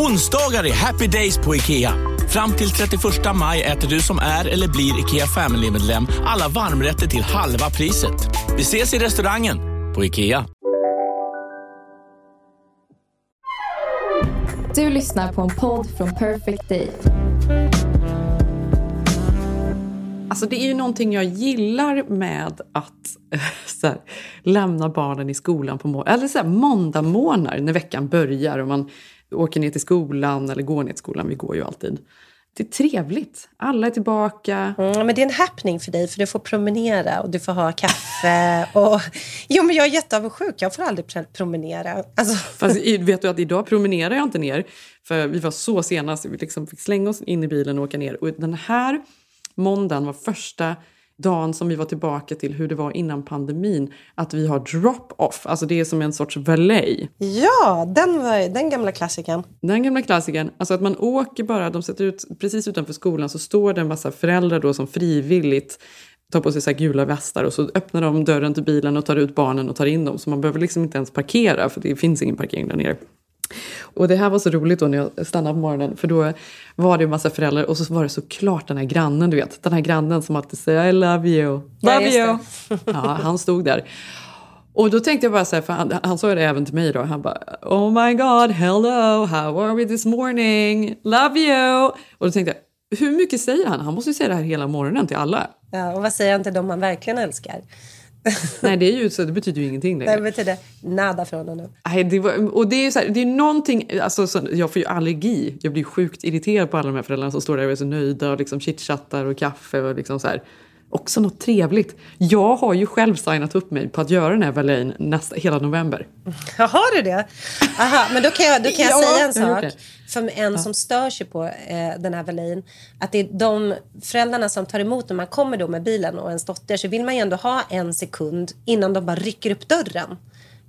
Onsdagar är happy days på IKEA. Fram till 31 maj äter du som är eller blir IKEA Family-medlem alla varmrätter till halva priset. Vi ses i restaurangen på IKEA. Du lyssnar på en podd från Perfect Day. Alltså det är ju någonting jag gillar med att så här, lämna barnen i skolan på må- eller så här, måndagmorgnar när veckan börjar och man åker ner till skolan eller går ner till skolan. Vi går ju alltid. Det är trevligt. Alla är tillbaka. Mm, men det är en happening för dig, för du får promenera och du får ha kaffe. Och... Jo, men jag är jätteavundsjuk. Jag får aldrig pr- promenera. Alltså... Fast vet du att idag promenerar jag inte ner. För vi var så sena så vi liksom fick slänga oss in i bilen och åka ner. Och den här måndagen var första dagen som vi var tillbaka till hur det var innan pandemin. Att vi har drop-off. Alltså det är som en sorts valet. Ja, den, var, den gamla klassikern. Den gamla klassikern, alltså att man åker bara, de sätter ut precis utanför skolan så står det en massa föräldrar då som frivilligt tar på sig så gula västar och så öppnar de dörren till bilen och tar ut barnen och tar in dem. Så man behöver liksom inte ens parkera för det finns ingen parkering där nere. Och det här var så roligt då när jag stannade på morgonen för då var det en massa föräldrar och så var det såklart den här grannen du vet. Den här grannen som alltid säger I love you, love you. Ja, han stod där. Och då tänkte jag bara så här, för han, han sa det även till mig då. Han bara Oh my god, hello, how are we this morning? Love you! Och då tänkte jag, hur mycket säger han? Han måste ju säga det här hela morgonen till alla. Ja, och vad säger han till dem man verkligen älskar? Nej, det, är ju, så det betyder ju ingenting längre. Det betyder nada från honom. Nej, det var, och det är ju så här, det är någonting, alltså, så, jag får ju allergi. Jag blir sjukt irriterad på alla de här föräldrarna som står där och är så nöjda och liksom chitchattar och kaffe och liksom så här. Också något trevligt. Jag har ju själv signat upp mig på att göra den här valejen nästa, hela november. Ja, har du det? Aha, men då kan jag, då kan jag Ja, säga en sak. För en som stör sig på eh, den här valejen. Att det är de föräldrarna som tar emot när man kommer då med bilen och ens dotter. Så vill man ju ändå ha en sekund innan de bara rycker upp dörren.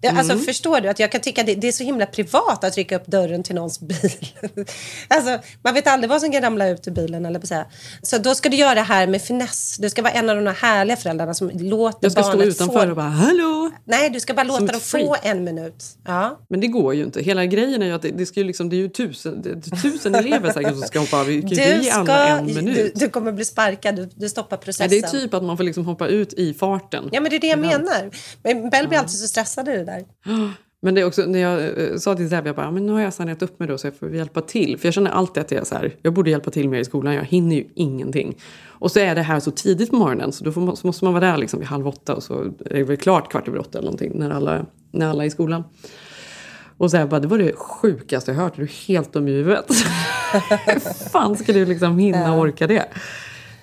Alltså Mm. förstår du? att Jag kan tycka det, det är så himla privat att rycka upp dörren till någons bil. alltså, man vet aldrig vad som kan ramla ut ur bilen. Eller så, så då ska du göra det här med finess. Du ska vara en av de här härliga föräldrarna som låter Jag ska stå utanför få... och bara hallå! Nej, du ska bara låta dem få en minut. Ja. Men det går ju inte. Hela grejen är ju att det, det, ska ju liksom, det är ju tusen, är tusen elever säkert som ska hoppa av. Vi kan Du, ge alla en minut. du, du kommer bli sparkad, du, du stoppar Nej, processen. det är typ att man får liksom hoppa ut i farten. Ja, men det är det jag menar. Men Bell blir alltid så stressad i det där. Men det är också när jag eh, sa till Zeb, jag bara, men nu har jag signat upp mig då så jag får hjälpa till. För jag känner alltid att jag är så här, jag borde hjälpa till mer i skolan, jag hinner ju ingenting. Och så är det här så tidigt på morgonen så då får så måste man vara där liksom vid halv åtta och så är det väl klart kvart över åtta eller någonting när alla, när alla är i skolan. Och Zeb bara, det var det sjukaste jag hört, är du helt dum i huvudet? Hur fan ska du liksom hinna orka det?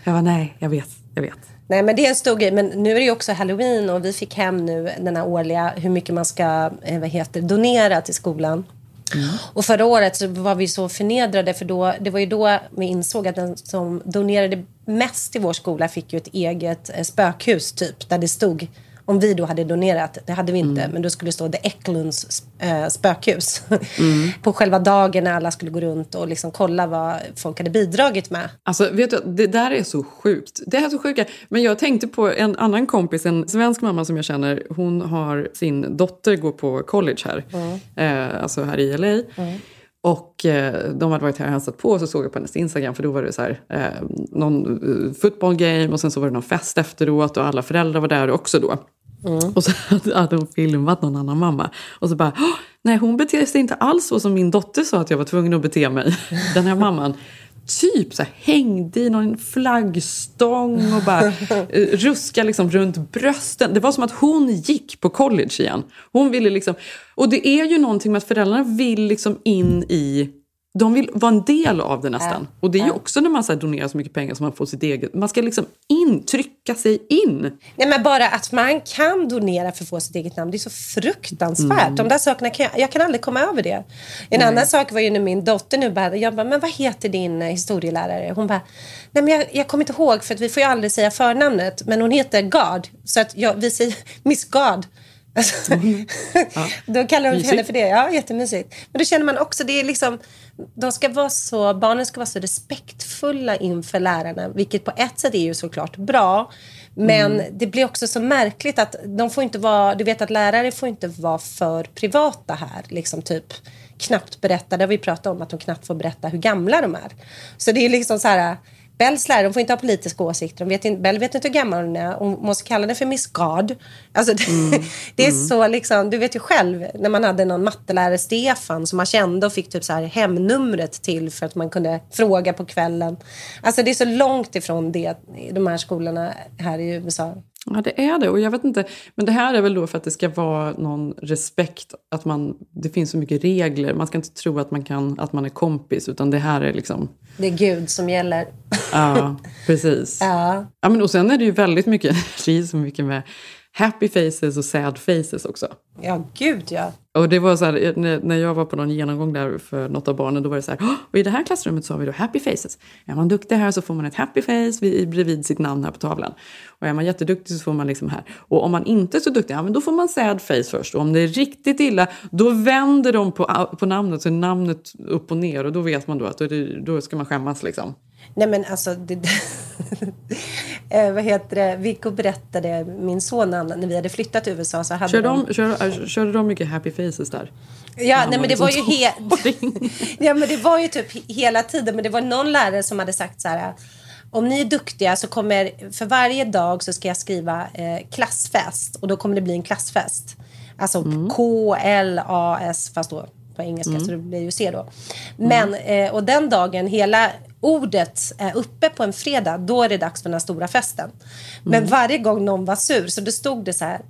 Jag var nej, jag vet, jag vet. Nej, men det är en stor grej. Men nu är det ju också halloween och vi fick hem nu den här årliga hur mycket man ska eh, vad heter, donera till skolan. Och förra året så var vi så förnedrade för då, det var ju då vi insåg att den som donerade mest i vår skola fick ju ett eget eh, spökhus typ där det stod om vi då hade donerat, det hade vi inte, men då skulle det stå The Eklunds äh, spökhus. På själva dagen när alla skulle gå runt och liksom kolla vad folk hade bidragit med. Alltså, vet du, det där är så sjukt. Det är så sjuka. Men jag tänkte på en annan kompis, en svensk mamma som jag känner. Hon har sin dotter går på college här, eh, alltså här i LA. Och eh, de hade varit här och hälsat på och så såg jag på hennes Instagram för då var det så här, eh, någon eh, football game och sen så var det någon fest efteråt och alla föräldrar var där också då. Mm. Och så hade hon filmat någon annan mamma. Och så bara, nej hon beter sig inte alls så som min dotter sa att jag var tvungen att bete mig. Den här mamman. Typ så här, hängde i någon flaggstång och bara eh, ruska liksom runt brösten. Det var som att hon gick på college igen. Hon ville liksom, och det är ju någonting med att föräldrarna vill liksom in i de vill vara en del av det nästan. Ja, Och det är ju ja. också när man så donerar så mycket pengar som man får sitt eget. Man ska liksom in, trycka sig in. Nej, men bara att man kan donera för att få sitt eget namn, det är så fruktansvärt. Mm. De där sakerna kan jag, jag kan aldrig komma över det. En annan sak var ju när min dotter nu bara, jag bara, men vad heter din eh, historielärare? Hon bara, nej men jag, jag kommer inte ihåg för att vi får ju aldrig säga förnamnet, men hon heter God. Så att jag, vi säger Miss God. Alltså, Då kallar de henne för det. Ja, jättemysigt. Men då känner man också, det är liksom, de ska vara så, barnen ska vara så respektfulla inför lärarna, vilket på ett sätt är ju såklart bra. Men Mm. det blir också så märkligt att de får inte vara, du vet att lärare får inte vara för privata här. Liksom typ knappt berätta, det har vi pratat om, att de knappt får berätta hur gamla de är. Så det är liksom så här, Bells lärare, de får inte ha politiska åsikter. De vet inte, Bell vet inte hur gammal hon är. Hon måste kalla henne för Miss God. Alltså det, Mm. det är så liksom, du vet ju själv när man hade någon mattelärare, Stefan, som man kände och fick typ så här hemnumret till för att man kunde fråga på kvällen. Alltså det är så långt ifrån det, de här skolorna här i USA. Ja, det är det. Och jag vet inte, men det här är väl då för att det ska vara någon respekt. Att man, det finns så mycket regler. Man ska inte tro att man, kan, att man är kompis, utan det här är liksom... Det är Gud som gäller. Ja, precis. Ja. Ja, men och sen är det ju väldigt mycket, det är så mycket med happy faces och sad faces också. Ja, gud ja. Och det var så här, när, jag var på någon genomgång där för något av barnen, då var det så här, "Åh, och i det här klassrummet så har vi då happy faces. Är man duktig här så får man ett happy face vid, bredvid sitt namn här på tavlan. Och är man jätteduktig så får man liksom här. Och om man inte är så duktig, ja men då får man sad face först. Och om det är riktigt illa, då vänder de på, på namnet, så är namnet upp och ner. Och då vet man då att då, det, då ska man skämmas liksom. Nej men alltså, det, eh, vad heter det? Viggo berättade, min son när vi hade flyttat till USA så hade Körde de... de, kör, körde de mycket happy faces där? Ja, nej, men det var ju liksom helt... ja, men det var ju typ he- hela tiden. Men det var någon lärare som hade sagt så här. Om ni är duktiga så kommer, för varje dag så ska jag skriva eh, klassfest. Och då kommer det bli en klassfest. Alltså K-L-A-S fast då på engelska så det blir ju C då. Men, eh, och den dagen hela ordet är uppe på en fredag, då är det dags för den här stora festen. Men varje gång någon var sur så då stod det så här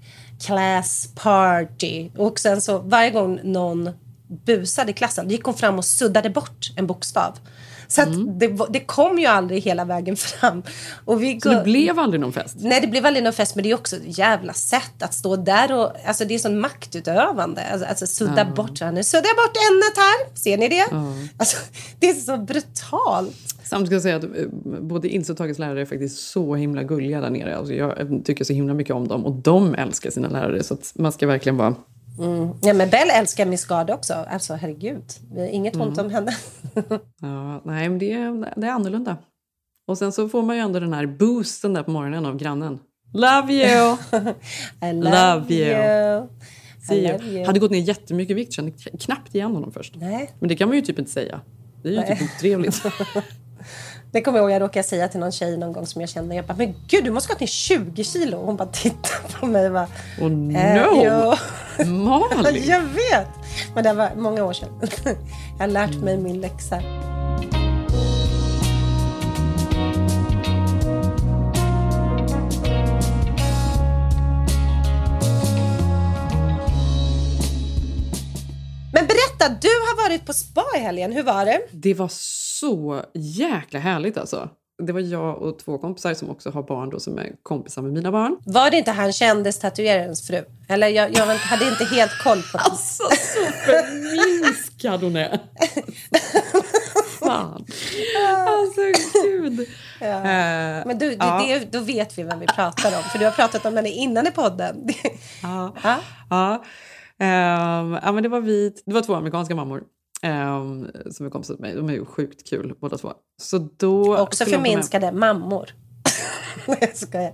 class party. Och sen så varje gång någon busade i klassen, då gick hon fram och suddade bort en bokstav. Så att det, det kom ju aldrig hela vägen fram. Och vi Så det blev aldrig någon fest? Nej, det blev aldrig någon fest, men det är också ett jävla sätt att stå där och... Alltså det är sån maktutövande. Alltså, alltså sudda bort. så här, Nu suddar jag bort ämnet här. Ser ni det? Alltså, det är så brutalt. Samtidigt ska jag säga att eh, både Inns och Tages lärare är faktiskt så himla gulliga där nere. Alltså jag tycker så himla mycket om dem och de älskar sina lärare. Så man ska verkligen vara... Ja, men Bell älskar Miss Gard också. Alltså herregud. Inget ont om henne. Ja, nej, men det är, det är annorlunda. Och sen så får man ju ändå den här boosten där på morgonen av grannen. Love you! I Love you. I See love you. you. Hade gått ner jättemycket i vikt, kände knappt igen honom först. Nej. Men det kan man ju typ inte säga. Det är ju Nej. typ otrevligt. Det kommer jag ihåg, jag råkade säga till någon tjej någon gång som jag kände. Jag bara, men gud du måste gå ner 20 kilo. Och hon bara tittade på mig och bara, Och no! eh, jo. Malin! Jag vet! Men det var många år sedan. Jag har lärt mig min läxa. Men berätta, du har varit på spa i helgen. Hur var det? Det var så jäkla härligt alltså. Det var jag och två kompisar som också har barn då, som är kompisar med mina barn. Var det inte han kändes tatuerarens fru? Eller jag, jag hade inte helt koll på det. Alltså så förminskad hon är! Fan. Alltså gud. Eh, Men du, det, ja. det, då vet vi vem vi pratar om. För du har pratat om henne innan i podden. Ja. Ja. Ja. Ehm, ja, men det var vi, det var två amerikanska mammor ehm, som är kompisar med mig. De är ju sjukt kul båda två. Så då Också med- förminskade mammor. Nej, jag skojar.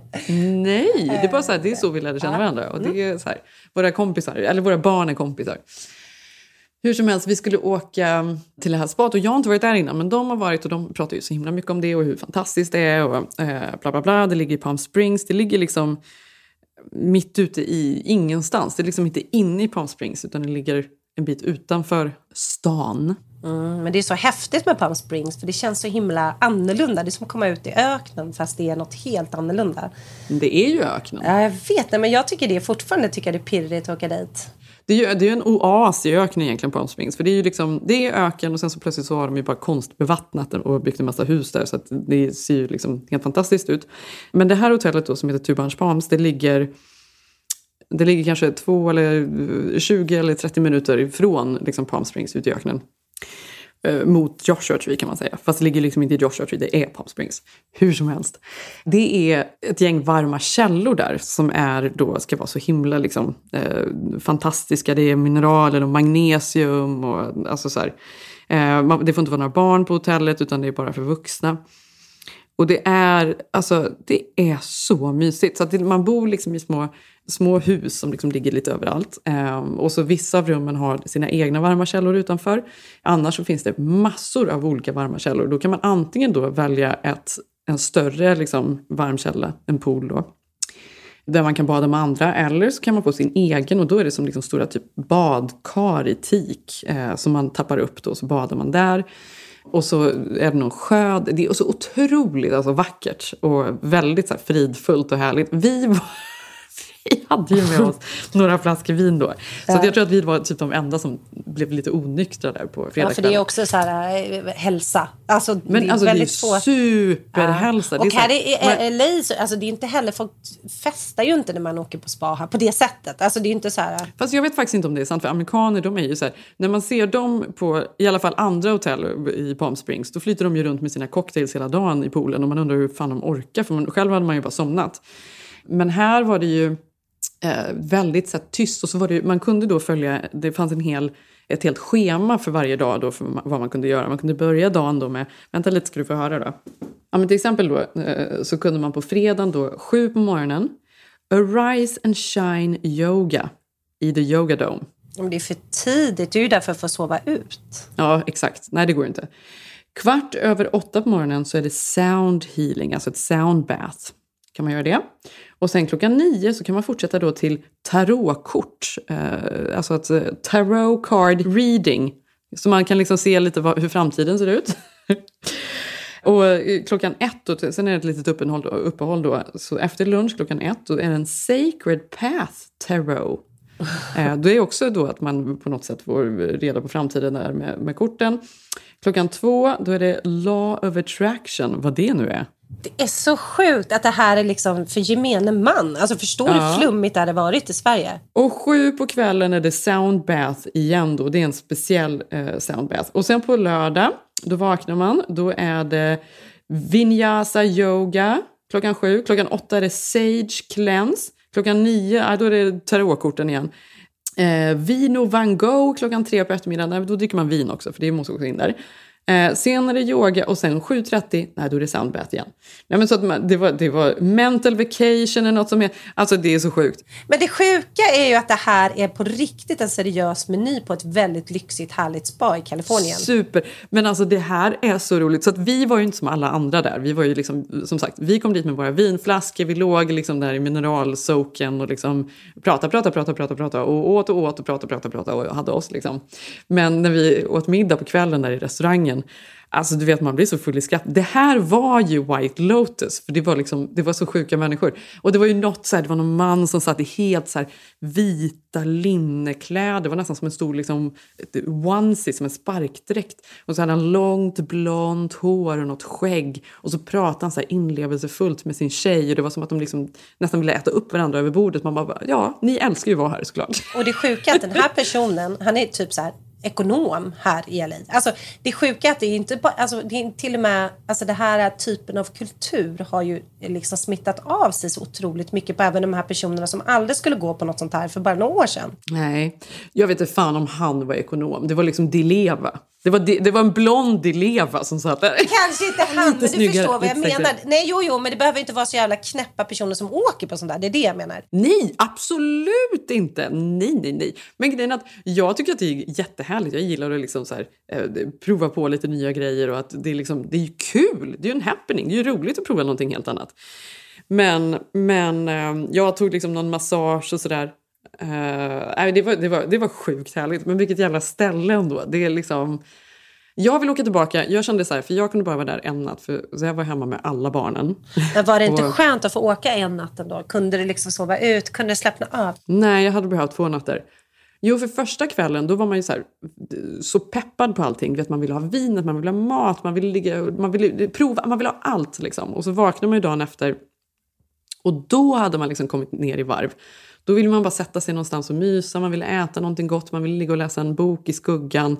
Nej, det är bara så här, det är så vi lärde känna varandra. Och det är så här, våra kompisar, eller våra barn är kompisar. Hur som helst, vi skulle åka till det här spat och jag har inte varit där innan men de har varit och de pratar ju så himla mycket om det och hur fantastiskt det är och eh, bla bla bla. Det ligger i Palm Springs, det ligger liksom mitt ute i ingenstans. Det är liksom inte inne i Palm Springs utan det ligger en bit utanför stan. Mm, men det är så häftigt med Palm Springs för det känns så himla annorlunda. Det är som att komma ut i öknen fast det är något helt annorlunda. Det är ju öknen. Ja, jag vet, men jag tycker det fortfarande tycker det är pirrigt att åka dit. Det är ju det är en oas i öknen egentligen Palm Springs. För det är ju liksom, det är öken och sen så plötsligt så har de ju bara konstbevattnat och byggt en massa hus där. Så att det ser ju liksom helt fantastiskt ut. Men det här hotellet då som heter Two Bunch Palms, det ligger det ligger kanske två eller eh, 20 eller 30 minuter ifrån liksom Palm Springs ute i öknen. Eh, mot Joshua Tree kan man säga. Fast det ligger liksom inte i Joshua Tree, det är Palm Springs. Hur som helst. Det är ett gäng varma källor där som är då, ska vara så himla liksom, eh, fantastiska. Det är mineraler och magnesium och alltså så här. Eh, det får inte vara några barn på hotellet utan det är bara för vuxna. Och det är, alltså, det är så mysigt. Så att man bor liksom i små små hus som liksom ligger lite överallt. Ehm, och så vissa av rummen har sina egna varma källor utanför. Annars så finns det massor av olika varma källor. Då kan man antingen då välja ett, en större liksom, varmkälla, en pool då, där man kan bada med andra. Eller så kan man få sin egen och då är det som liksom stora typ badkar i teak eh, som man tappar upp då och så badar man där. Och så är det någon sjö. Det är så otroligt alltså, vackert och väldigt så här, fridfullt och härligt. Vi var vi hade ju med oss några flaskor vin då. Så ja. jag tror att vi var typ de enda som blev lite onyktra där på fredagskvällen. Ja, för det är också så här äh, hälsa. Alltså, Men det är alltså väldigt det är superhälsa. Ja. Och här i LA, alltså det är inte heller, folk festar ju inte när man åker på spa här på det sättet. Alltså det är inte så här... Fast jag vet faktiskt inte om det är sant, för amerikaner de är ju så här, när man ser dem på i alla fall andra hotell i Palm Springs, då flyter de ju runt med sina cocktails hela dagen i poolen och man undrar hur fan de orkar, för man, själv hade man ju bara somnat. Men här var det ju eh, väldigt så här, tyst. Och så var det, man kunde då följa, det fanns en hel, ett helt schema för varje dag då för vad man kunde göra. Man kunde börja dagen då med, vänta lite ska du få höra då. Ja, men till exempel då eh, så kunde man på fredagen då, sju på morgonen, Arise and Shine Yoga i The Yoga Dome. Men det är för tidigt, det är ju därför att få sova ut. Ja, exakt. Nej, det går inte. Kvart över åtta på morgonen så är det sound healing, alltså ett sound bath. Kan man göra det. Och sen klockan nio så kan man fortsätta då till tarotkort. Eh, alltså ett eh, tarot card reading. Så man kan liksom se lite vad, hur framtiden ser ut. och eh, klockan ett, då, sen är det ett litet uppehåll då, uppehåll då. Så efter lunch klockan ett då är det en sacred path tarot. eh, det är också då att man på något sätt får reda på framtiden där med, med korten. Klockan två då är det law of attraction, vad det nu är. Det är så sjukt att det här är liksom för gemene man. Alltså förstår du hur flummigt det hade varit i Sverige? Och sju på kvällen är det soundbath igen då. Det är en speciell eh, soundbath. Och sen på lördag, då vaknar man. Då är det vinyasa yoga klockan sju. Klockan åtta är det sage cleanse. Klockan nio, ja, då är det tarotkorten igen. Eh, vino van Gogh klockan tre på eftermiddagen. Då dricker man vin också, för det måste också in där. Eh, sen är det yoga och sen 7.30, nej då är det soundbath igen. Nej, men så att det, var, det var mental vacation eller något som är, alltså det är så sjukt. Men det sjuka är ju att det här är på riktigt en seriös meny på ett väldigt lyxigt härligt spa i Kalifornien. Super, men alltså det här är så roligt så att vi var ju inte som alla andra där. Vi var ju liksom, som sagt, vi kom dit med våra vinflaskor, vi låg liksom där i mineralsoken och liksom pratade, pratade, pratade, pratade, pratade och åt och åt och pratade, pratade, pratade och hade oss liksom. Men när vi åt middag på kvällen där i restaurangen säsongen. Alltså du vet man blir så full i skratt. Det här var ju White Lotus för det var, liksom, det var så sjuka människor. Och det var ju något så här, det var någon man som satt i helt så här, vita linnekläder. Det var nästan som en stor liksom, onesie, som en sparkdräkt. Och så hade han långt blont hår och något skägg. Och så pratade han så här inlevelsefullt med sin tjej. Och det var som att de liksom nästan ville äta upp varandra över bordet. Man bara, ja, ni älskar ju att vara här såklart. Och det sjuka är att den här personen, han är typ så här ekonom här i LA. Alltså, det sjuka är att det är inte bara, alltså, det är till och med, alltså den här typen av kultur har ju liksom smittat av sig så otroligt mycket på även de här personerna som aldrig skulle gå på något sånt här för bara några år sedan. Nej, jag vet inte fan om han var ekonom. Det var liksom Dileva. Det var, det var en blond Dileva som satt där. Kanske inte han, men du snyggare, förstår vad jag menar. Nej, jo, jo, men det behöver inte vara så jävla knäppa personer som åker på sånt där. Det är det jag menar. Nej, absolut inte. Nej, nej, nej. Men grejen är att jag tycker att det är jättehärligt. Jag gillar att liksom så här, eh, prova på lite nya grejer och att det är, liksom, det är kul. Det är ju en happening. Det är ju roligt att prova någonting helt annat. Men, men eh, jag tog liksom någon massage och sådär. Uh, det, var, det, var, det var sjukt härligt. Men vilket jävla ställe ändå. Det är liksom... Jag vill åka tillbaka. Jag kände så här, för jag kunde bara vara där en natt. För, så jag var hemma med alla barnen. Men var det inte och, skönt att få åka en natt ändå? Kunde du liksom sova ut? Kunde du slappna av? Nej, jag hade behövt två nätter. Jo, för första kvällen då var man ju så, här, så peppad på allting. Vet, man ville ha vinet, man ville ha mat, man ville, ligga, man ville prova, man ville ha allt. Liksom. Och så vaknade man ju dagen efter och då hade man liksom kommit ner i varv. Då ville man bara sätta sig någonstans och mysa, man ville äta någonting gott, man ville ligga och läsa en bok i skuggan.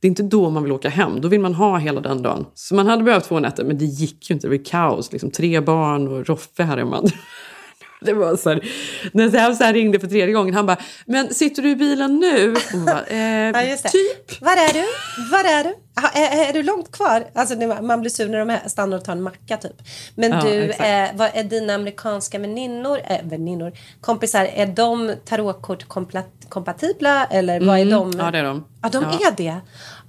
Det är inte då man vill åka hem, då vill man ha hela den dagen. Så man hade behövt två nätter, men det gick ju inte. Det var kaos. Liksom, tre barn och Roffe här hemma. Det var så här, när Sävs ringde för tredje gången, han bara “men sitter du i bilen nu?” man bara, eh, “typ”. Var är du? Var är du? Är, är du långt kvar? Alltså, man blir sur när de här stannar och tar en macka typ. Men Ja, du, eh, vad är dina amerikanska väninnor, eh, väninnor, kompisar, är de tarotkort kompatibla eller vad är Mm, de? ja, det är de. Ja, de Ja. är det.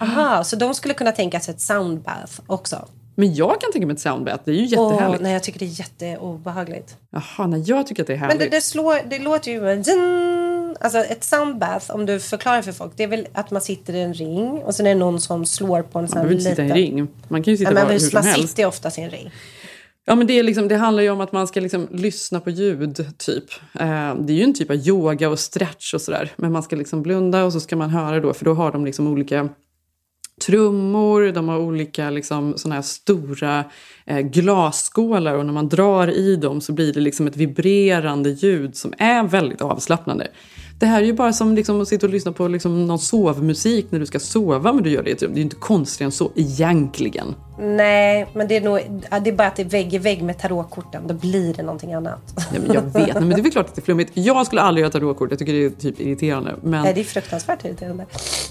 Aha, så de skulle kunna tänka sig ett soundbath också? Men jag kan tänka mig ett soundbath, det är ju jättehärligt. nej, jag tycker det är jätteobehagligt. Jaha, nej, jag tycker att det är Men härligt. det, det, slår, det låter ju... Alltså ett soundbath, om du förklarar för folk, det är väl att man sitter i en ring och sen är det någon som slår på en Man sån här behöver inte sitta i en ring. Man kan ju sitta Ja, var, hur som man helst. sitter ju oftast i en ring. Ja, men det, är liksom, det handlar ju om att man ska liksom lyssna på ljud, typ. Eh, det är ju en typ av yoga och stretch och sådär. Men man ska liksom blunda och så ska man höra då, för då har de liksom olika trummor, de har olika liksom, såna här stora eh, glasskålar och när man drar i dem så blir det liksom ett vibrerande ljud som är väldigt avslappnande. Det här är ju bara som liksom att sitta och lyssna på liksom någon sovmusik när du ska sova, men du gör det i ett rum. Det är ju inte konstigare än så egentligen. Nej, men det är, nog, det är bara att det är vägg i vägg med tarotkorten. Då blir det någonting annat. Ja, men jag vet, men det är väl klart att det är flummigt. Jag skulle aldrig göra tarotkort, jag tycker det är typ irriterande. Men Nej, det är fruktansvärt irriterande.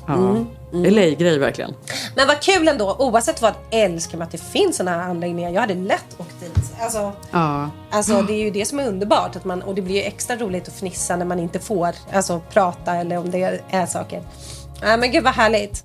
ja, LA-grej verkligen. Men vad kul ändå. Oavsett vad älskar man att det finns såna här anläggningar. Jag hade lätt åkt dit. Alltså, Ja. Alltså det är ju det som är underbart. Att man, och det blir ju extra roligt att fnissa när man inte får alltså, prata eller om det är saker. Ja, men gud vad härligt.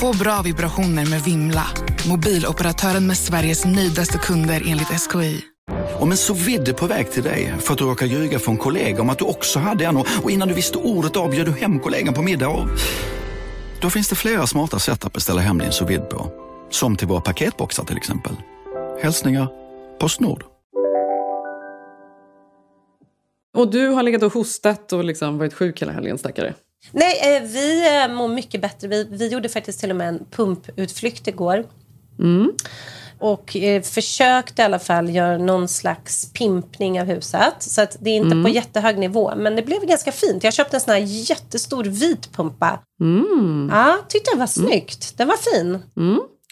Få bra vibrationer med Vimla. Mobiloperatören med Sveriges nöjdaste kunder enligt SKI. Om en så vidde på väg till dig för att du råkar ljuga från kollega om att du också hade en och innan du visste ordet av du hem kollegan på middag och... Då finns det flera smarta sätt att beställa hem din sous på. Som till våra paketboxar till exempel. Hälsningar Postnord. Och du har legat och hostat och liksom varit sjuk hela helgen, stackare. Nej, eh, vi eh, mår mycket bättre. Vi, vi gjorde faktiskt till och med en pumputflykt igår. Mm. Och eh, försökte i alla fall göra någon slags pimpning av huset. Så att det är inte Mm. på jättehög nivå. Men det blev ganska fint. Jag köpte en sån här jättestor vit pumpa. Mm. Ja, tyckte det var snyggt. Den var fin.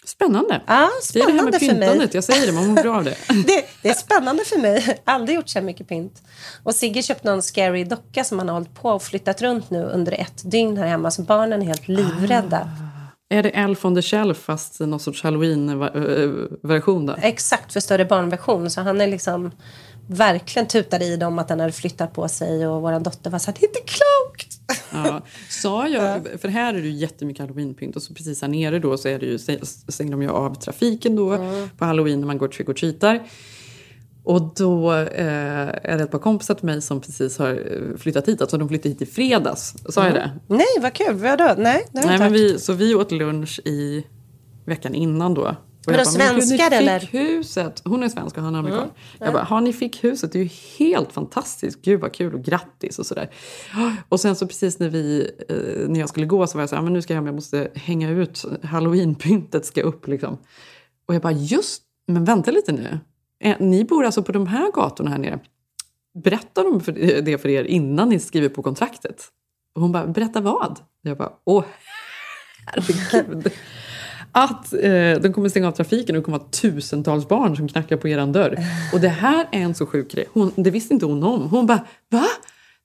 Spännande. Ja, det är det här spännande med pyntandet, jag säger det, man mår bra av det. det, det är spännande för mig. Aldrig gjort så här mycket pynt. Och Sigge köpte någon scary docka som han har hållit på och flyttat runt nu under ett dygn här hemma. Så barnen är helt livrädda. Är det Elf on the Shelf fast någon sorts halloween-version? Exakt för större barnversion. Så han är liksom verkligen tutade i dem att han hade flyttat på sig. Och vår dotter var så här, det är inte klokt. Ja. Sa jag, för här är det ju jättemycket halloweenpynt och så precis här nere då så är det ju, stänger de ju av trafiken då på halloween när man går trick or treatar. Och då eh, är det ett par kompisar till mig som precis har eh, flyttat hit. Alltså de flyttade hit i fredags. Sa jag det? Nej, vad kul. Vadå? Nej, det har Nej, men inte vi, så vi åt lunch i veckan innan då. De bara, "Men gud, svenskar, fick eller?" huset. Hon är svensk och han är amerikan. Mm. Jag bara, har ni fick huset? Det är ju helt fantastiskt. Gud vad kul och grattis och sådär. Och sen så precis när, vi, eh, när jag skulle gå så var jag så här, men nu ska jag hem, jag måste hänga ut. Halloweenpyntet ska upp liksom. Och jag bara, just, men vänta lite nu. Eh, Ni bor alltså på de här gatorna här nere. Berättar de för det för er innan ni skriver på kontraktet? Och hon bara, berätta vad? Jag bara, åh herregud. Att eh, de kommer stänga av trafiken och det kommer vara tusentals barn som knackar på eran dörr. Och det här är en så sjuk grej. Hon, det visste inte hon om. Hon bara, va?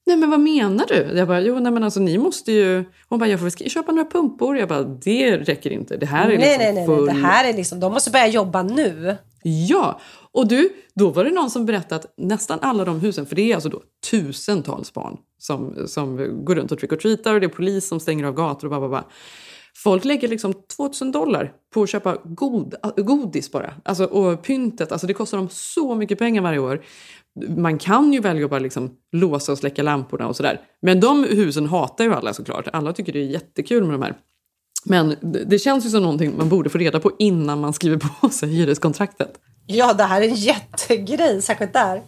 Nej men vad menar du? Jag bara, jo nej men alltså ni måste ju... Hon bara, jag får köpa några pumpor. Jag bara, det räcker inte. Det här är nej, liksom nej, nej, full... nej. Det här är liksom, de måste börja jobba nu. Ja! Och du, då var det någon som berättade att nästan alla de husen, för det är alltså då tusentals barn som, som går runt och trick or treatar och det är polis som stänger av gator och bara, bara, bara. Folk lägger liksom 2000 dollar på att köpa god, godis bara. Alltså, och pyntet. Alltså det kostar dem så mycket pengar varje år. Man kan ju välja att bara liksom låsa och släcka lamporna och sådär. Men de husen hatar ju alla såklart. Alla tycker det är jättekul med de här. Men det känns ju som någonting man borde få reda på innan man skriver på sig hyreskontraktet. Ja, det här är en jättegrej, särskilt där.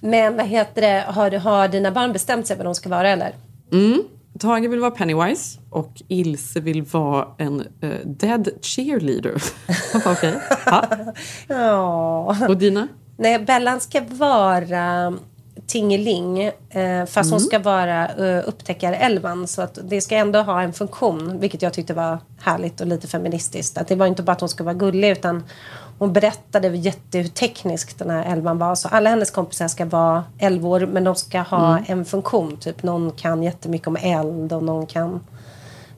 Men vad heter det, har, har dina barn bestämt sig vad de ska vara eller? Mm. Tage vill vara Pennywise och Ilse vill vara en uh, dead cheerleader. Okej. Okay. Ja. Och dina? Nej, Bellan ska vara Tingeling eh, fast mm. hon ska vara uh, upptäckarelvan så att det ska ändå ha en funktion vilket jag tyckte var härligt och lite feministiskt. Att det var inte bara att hon ska vara gullig utan hon berättade jätte hur teknisk den här elvan var. Så alla hennes kompisar ska vara älvor men de ska ha mm. en funktion. Typ någon kan jättemycket om eld och någon kan,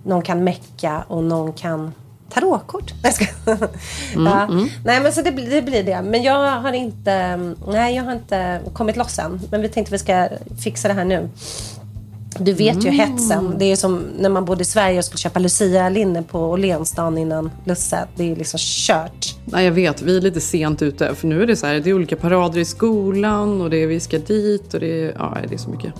någon kan mecka och någon kan tarotkort. mm, ja. mm. Nej men så det, det, blir det. Men jag har inte, nej jag har inte kommit loss än. Men vi tänkte vi ska fixa det här nu. Du vet mm. ju hetsen. Det är som när man bodde i Sverige och skulle köpa Lucia-linne på Åhléns dagen innan Lusse. Det är liksom kört. Nej, jag vet. Vi är lite sent ute. För nu är det så här, det är olika parader i skolan och det är vi ska dit och det är, ja, det är så mycket.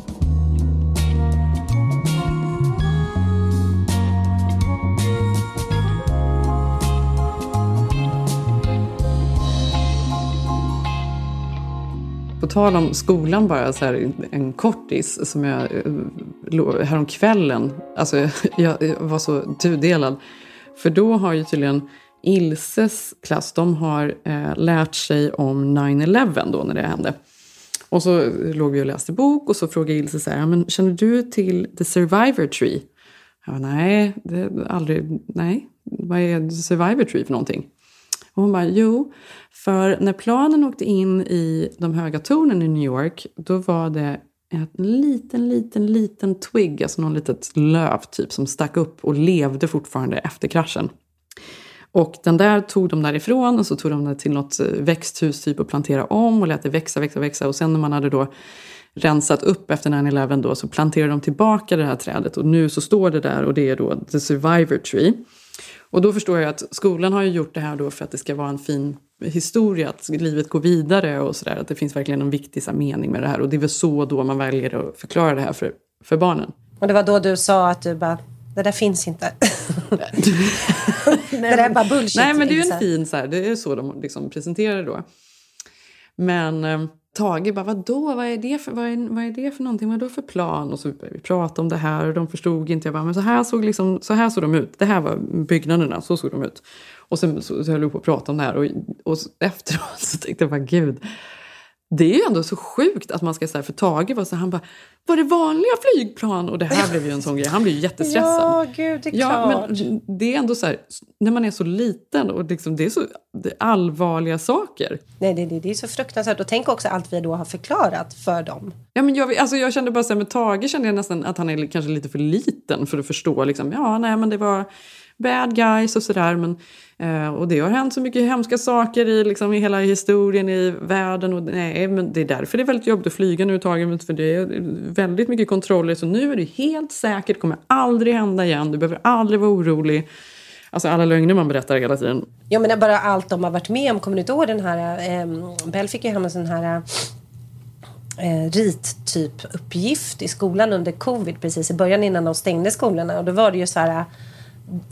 På tal om skolan bara, så här, en kortis som jag eh, häromkvällen, alltså jag var så tudelad. För då har ju tydligen Ilses klass, de har eh, lärt sig om 9-11 då när det hände. Och så låg vi och läste bok och så frågade Ilse så här, men känner du till The Survivor Tree? Jag bara, nej, det aldrig, nej, vad är The Survivor Tree för någonting? Och hon bara, jo, för när planen åkte in i de höga tornen i New York, då var det en liten, liten, liten twig, alltså någon litet löv typ, som stack upp och levde fortfarande efter kraschen. Och den där tog de därifrån och så tog de den till något eh, växthus typ och planterade om och lät det växa, växa, växa. Och sen när man hade då rensat upp efter 9-11 då så planterade de tillbaka det här trädet och nu så står det där och det är då the survivor tree. Och då förstår jag att skolan har ju gjort det här då för att det ska vara en fin historia, att livet går vidare och sådär. Att det finns verkligen en viktig så mening med det här. Och det är väl så då man väljer att förklara det här för, för barnen. Och det var då du sa att du bara, det där finns inte. det där är bara bullshit. Nej men det är ju en fin, så här, det är så de liksom presenterar det då. Men eh, Tage bara, vadå, vad är, det för, vad, är, vad är det för någonting, vad är det för plan? Och så började vi prata om det här och de förstod inte. Jag bara, men så här såg, liksom, så här såg de ut. Det här var byggnaderna, så såg de ut. Och sen så, så höll vi på att prata om det här och, och efteråt så tänkte jag bara, gud. Det är ju ändå så sjukt att man ska säga för Tage var så han bara Var det vanliga flygplan? Och det här blev ju en sån grej. Han blev ju jättestressad. Ja, gud, det är ja, klart. Men det är ändå så här, när man är så liten och liksom, det är så det är allvarliga saker. Nej, det, det, det är så fruktansvärt. Och tänk också allt vi då har förklarat för dem. Ja, men jag, alltså jag kände bara så här, med Tage kände jag nästan att han är kanske lite för liten för att förstå liksom, ja, nej men det var bad guys och sådär. Men, eh, och det har hänt så mycket hemska saker i, liksom, i hela historien i världen. Och, nej, men det är därför det är väldigt jobbigt att flyga nu taget. För det är väldigt mycket kontroller. Så nu är det helt säkert, kommer aldrig hända igen. Du behöver aldrig vara orolig. Alltså alla lögner man berättar hela tiden. Ja men bara allt de har varit med om. Kommer du inte ihåg den här... Eh, Bell fick ju hem en sån här... Eh, rit-typ uppgift i skolan under covid precis i början innan de stängde skolorna. Och då var det ju så här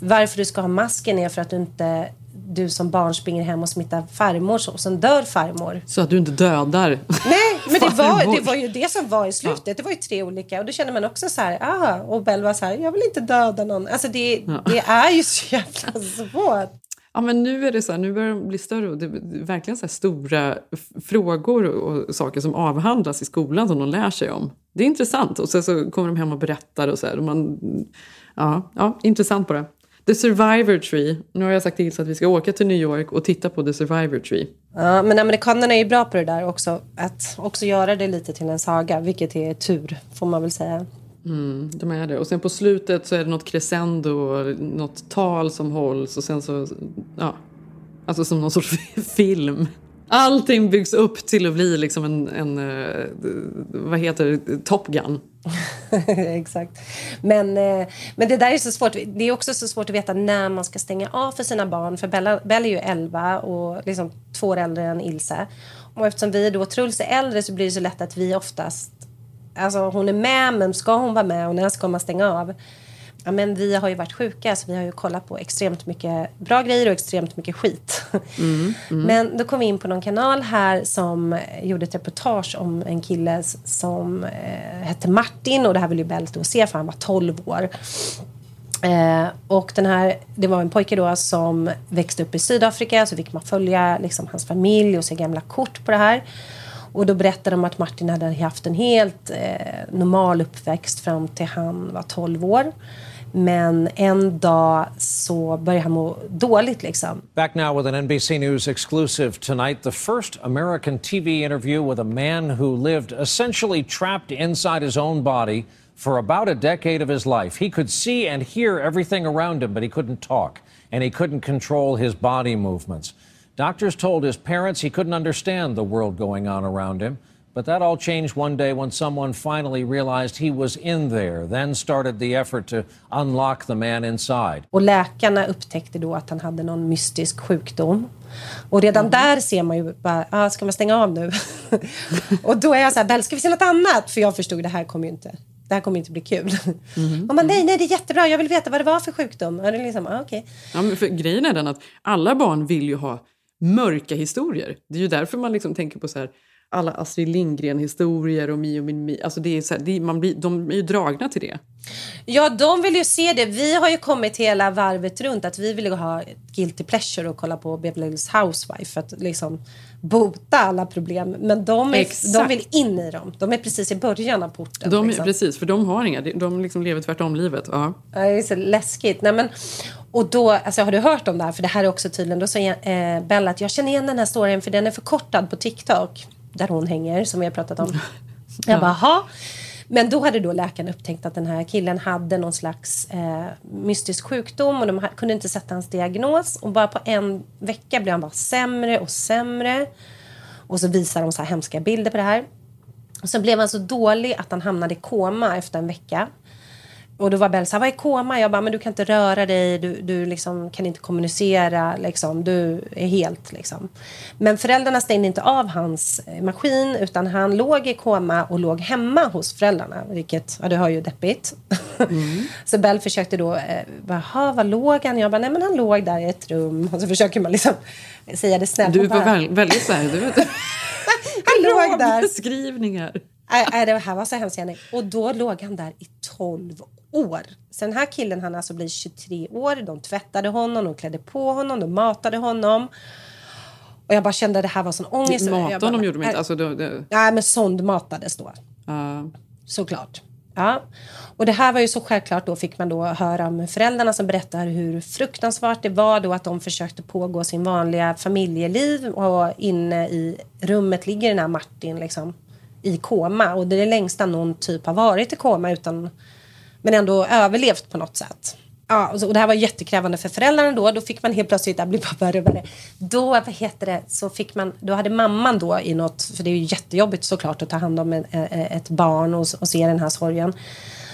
varför du ska ha masken är för att du inte du som barn springer hem och smittar farmor och sen dör farmor. Så att du inte dödar Nej, men det var, det var ju det som var i slutet. Ja. Det var ju tre olika och då känner man också så här, ah, och Bell var så här, jag vill inte döda någon. Alltså det, ja. det är ju så jävla svårt. Ja, men nu är det så här, nu börjar de bli större och det är verkligen så stora frågor och saker som avhandlas i skolan som de lär sig om. Det är intressant och sen så kommer de hem och berättar och så här. Och man, Ja, ja, intressant bara. The Survivor Tree. Nu har jag sagt till så att vi ska åka till New York och titta på The Survivor Tree. Ja, men amerikanerna är ju bra på det där också. Att också göra det lite till en saga, vilket är tur, får man väl säga. Mm, de är det. Och sen på slutet så är det något crescendo, något tal som hålls och sen så, ja, alltså som någon sorts film. Allting byggs upp till att bli liksom en, en uh, vad heter det, Top Gun. Exakt. Men, eh, men det där är så svårt. Det är också så svårt att veta när man ska stänga av för sina barn. För Bella, Bella är ju 11 och liksom två år äldre än Ilse. Och eftersom vi då Truls är äldre så blir det så lätt att vi oftast... Alltså hon är med, men ska hon vara med och när ska man stänga av? Ja, men vi har ju varit sjuka så vi har ju kollat på extremt mycket bra grejer och extremt mycket skit. Mm, mm. Men då kom vi in på någon kanal här som gjorde ett reportage om en kille som eh, hette Martin och det här vill ju Belt då se för han var 12 år. Eh, och den här, det var en pojke då som växte upp i Sydafrika så fick man följa liksom, hans familj och se gamla kort på det här. Och då berättade de att Martin hade haft en helt eh, normal uppväxt fram till han var 12 år. Men en dag så han må dåligt liksom. Back now with an NBC News exclusive tonight. The first American TV interview with a man who lived essentially trapped inside his own body for about a decade of his life. He could see and hear everything around him, but he couldn't talk and he couldn't control his body movements. Doctors told his parents he couldn't understand the world going on around him. But that all changed one day when someone finally realized he was in there, then started the effort to unlock the man inside. Och läkarna upptäckte då att han hade någon mystisk sjukdom. Och redan mm. där ser man ju bara, ah, ska man stänga av nu? och då är jag så här, Bell, ska vi se något annat? För jag förstod, det här kommer ju inte, det här kommer inte bli kul. Mm. Och man, nej, nej, det är jättebra, jag vill veta vad det var för sjukdom. Och det är liksom, ah, okay. ja, men för grejen är den att alla barn vill ju ha mörka historier. Det är ju därför man liksom tänker på så här, alla Astrid Lindgren-historier och Mio min Mi. Alltså det är så här, det man blir, de är ju dragna till det. Ja, de vill ju se det. Vi har ju kommit hela varvet runt att vi vill ha guilty pleasure och kolla på Beverly Hills Housewife för att liksom bota alla problem. Men de, är, de vill in i dem. De är precis i början av porten. De, liksom. Precis, för de har inga. De liksom lever tvärtom livet. Ja. det är så läskigt. Nej, men, och då, alltså, har du hört om det här? För det här är också tydligen, då säger eh, Bella att jag känner igen den här storyn för den är förkortad på TikTok där hon hänger, som vi har pratat om. Jag bara, Aha. Men då hade då läkaren upptäckt att den här killen hade någon slags eh, mystisk sjukdom och de kunde inte sätta hans diagnos. Och bara på en vecka blev han bara sämre och sämre. Och så visar de så här hemska bilder på det här. Och så blev han så dålig att han hamnade i koma efter en vecka. Och då var Bell så här, vad är koma? Jag bara, men du kan inte röra dig, du, du liksom kan inte kommunicera, liksom. du är helt liksom. Men föräldrarna stängde inte av hans eh, maskin utan han låg i koma och låg hemma hos föräldrarna. Vilket, ja du hör ju deppigt. Mm. så Bell försökte då, eh, jaha var låg han? Jag bara, nej men han låg där i ett rum. Och så försöker man liksom säga det snällt. Du var väl, väldigt så här, du vet. han låg där. beskrivningar. Nej, det här var så hemskt Jenny. Och då låg han där i 12 år. Så den här killen han alltså blir 23 år. De tvättade honom, de klädde på honom, de matade honom. Och jag bara kände att det här var sån ångest. Matade honom gjorde de inte? Alltså, det, det... Nej, men sondmatades då. Uh. Såklart. Ja. Och det här var ju så självklart då fick man då höra om föräldrarna som berättar hur fruktansvärt det var då att de försökte pågå sin vanliga familjeliv och inne i rummet ligger den här Martin liksom i koma och det är det längsta någon typ har varit i koma utan men ändå överlevt på något sätt. Ja, och det här var jättekrävande för föräldrarna då. Då fick man helt plötsligt, det blir bara värre och värre. Då, vad heter det, så fick man, då hade mamman då i något, för det är ju jättejobbigt såklart att ta hand om ett barn och, och se den här sorgen.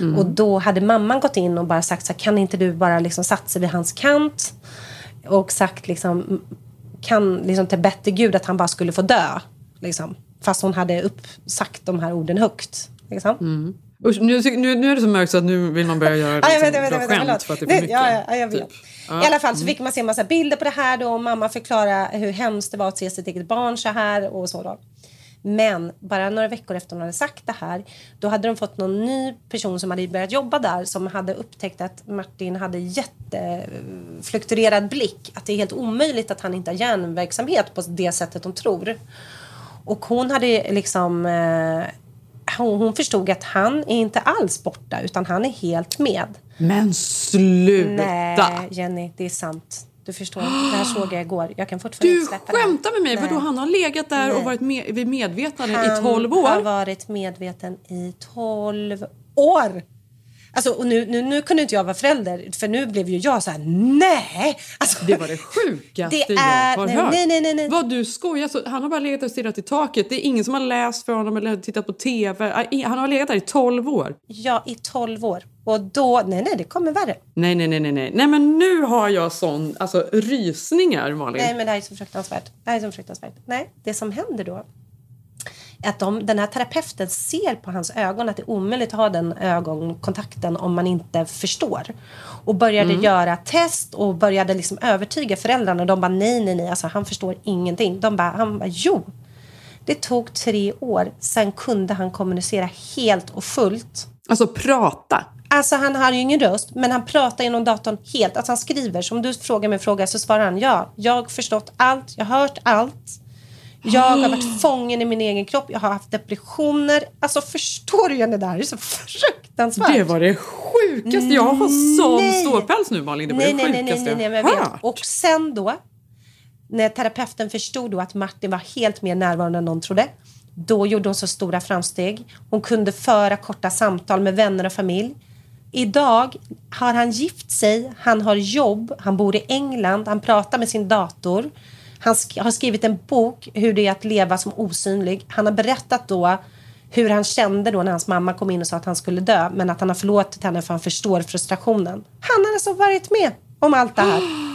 Mm. Och då hade mamman gått in och bara sagt så här, kan inte du bara liksom satsa vid hans kant? Och sagt liksom, kan liksom till bättre gud att han bara skulle få dö. Liksom. Fast hon hade uppsagt de här orden högt. Liksom. Mm. Usch, nu, nu, nu är det så mörkt så att nu vill man börja göra liksom, ja, vet, vet, bra vet, skämt för att det är för mycket. Ja, ja, jag vet. Typ. I alla fall så fick man se en massa bilder på det här då och mamma förklara hur hemskt det var att se sitt eget barn så här och så då. Men bara några veckor efter hon hade sagt det här då hade de fått någon ny person som hade börjat jobba där som hade upptäckt att Martin hade jättefluktuerad blick. Att det är helt omöjligt att han inte har hjärnverksamhet på det sättet de tror. Och hon hade liksom eh, hon, hon förstod att han är inte alls borta utan han är helt med. Men sluta! Nej, Jenny, det är sant. Du förstår, det här såg jag igår. Jag kan fortfarande Du inte släppa det. skämtar med mig? Nej. Vadå, han har legat där och Nej. varit med, vid medvetande Han i 12 har år? varit medveten i 12 år. Alltså, och nu, nu, nu kunde inte jag vara förälder, för nu blev ju jag så här, nej! Alltså, Det var det sjukaste Det är- jag har nej, hört. nej, nej, nej, nej. Vad du skojar? Så han har bara legat och stirrat i taket. Det är ingen som har läst för honom eller tittat på TV. Aj, Han har legat där i 12 år. Ja, i 12 år. Och då, nej, nej, det kommer värre. Nej, nej, nej, nej, nej. Nej, men nu har jag sån, alltså rysningar Malin. Nej, men det här är så fruktansvärt. Det här är så fruktansvärt. Nej, det som händer då att de, den här terapeuten ser på hans ögon att det är omöjligt att ha den ögonkontakten om man inte förstår. Och började Mm. göra test och började liksom övertyga föräldrarna. De bara nej, nej, nej, alltså han förstår ingenting. De bara, han bara jo. Det tog tre år, sen kunde han kommunicera helt och fullt. Alltså prata. Alltså han har ju ingen röst, men han pratar genom datorn helt. Alltså han skriver. Så om du frågar mig en fråga så svarar han ja. Jag har förstått allt, jag har hört allt. Jag har varit fången i min egen kropp, jag har haft depressioner. Alltså förstår du Jenny, det här är så fruktansvärt. Det var det sjukaste. Jag har sån Nej. ståpäls nu Malin. Det var nej, det nej, nej, sjukaste nej, nej, nej, jag vet. Och sen då, när terapeuten förstod då att Martin var helt mer närvarande än någon trodde, då gjorde hon så stora framsteg. Hon kunde föra korta samtal med vänner och familj. Idag har han gift sig, han har jobb, han bor i England, han pratar med sin dator. Han sk- har skrivit en bok hur det är att leva som osynlig. Han har berättat då hur han kände då när hans mamma kom in och sa att han skulle dö men att han har förlåtit henne för han förstår frustrationen. Han har alltså varit med om allt det här.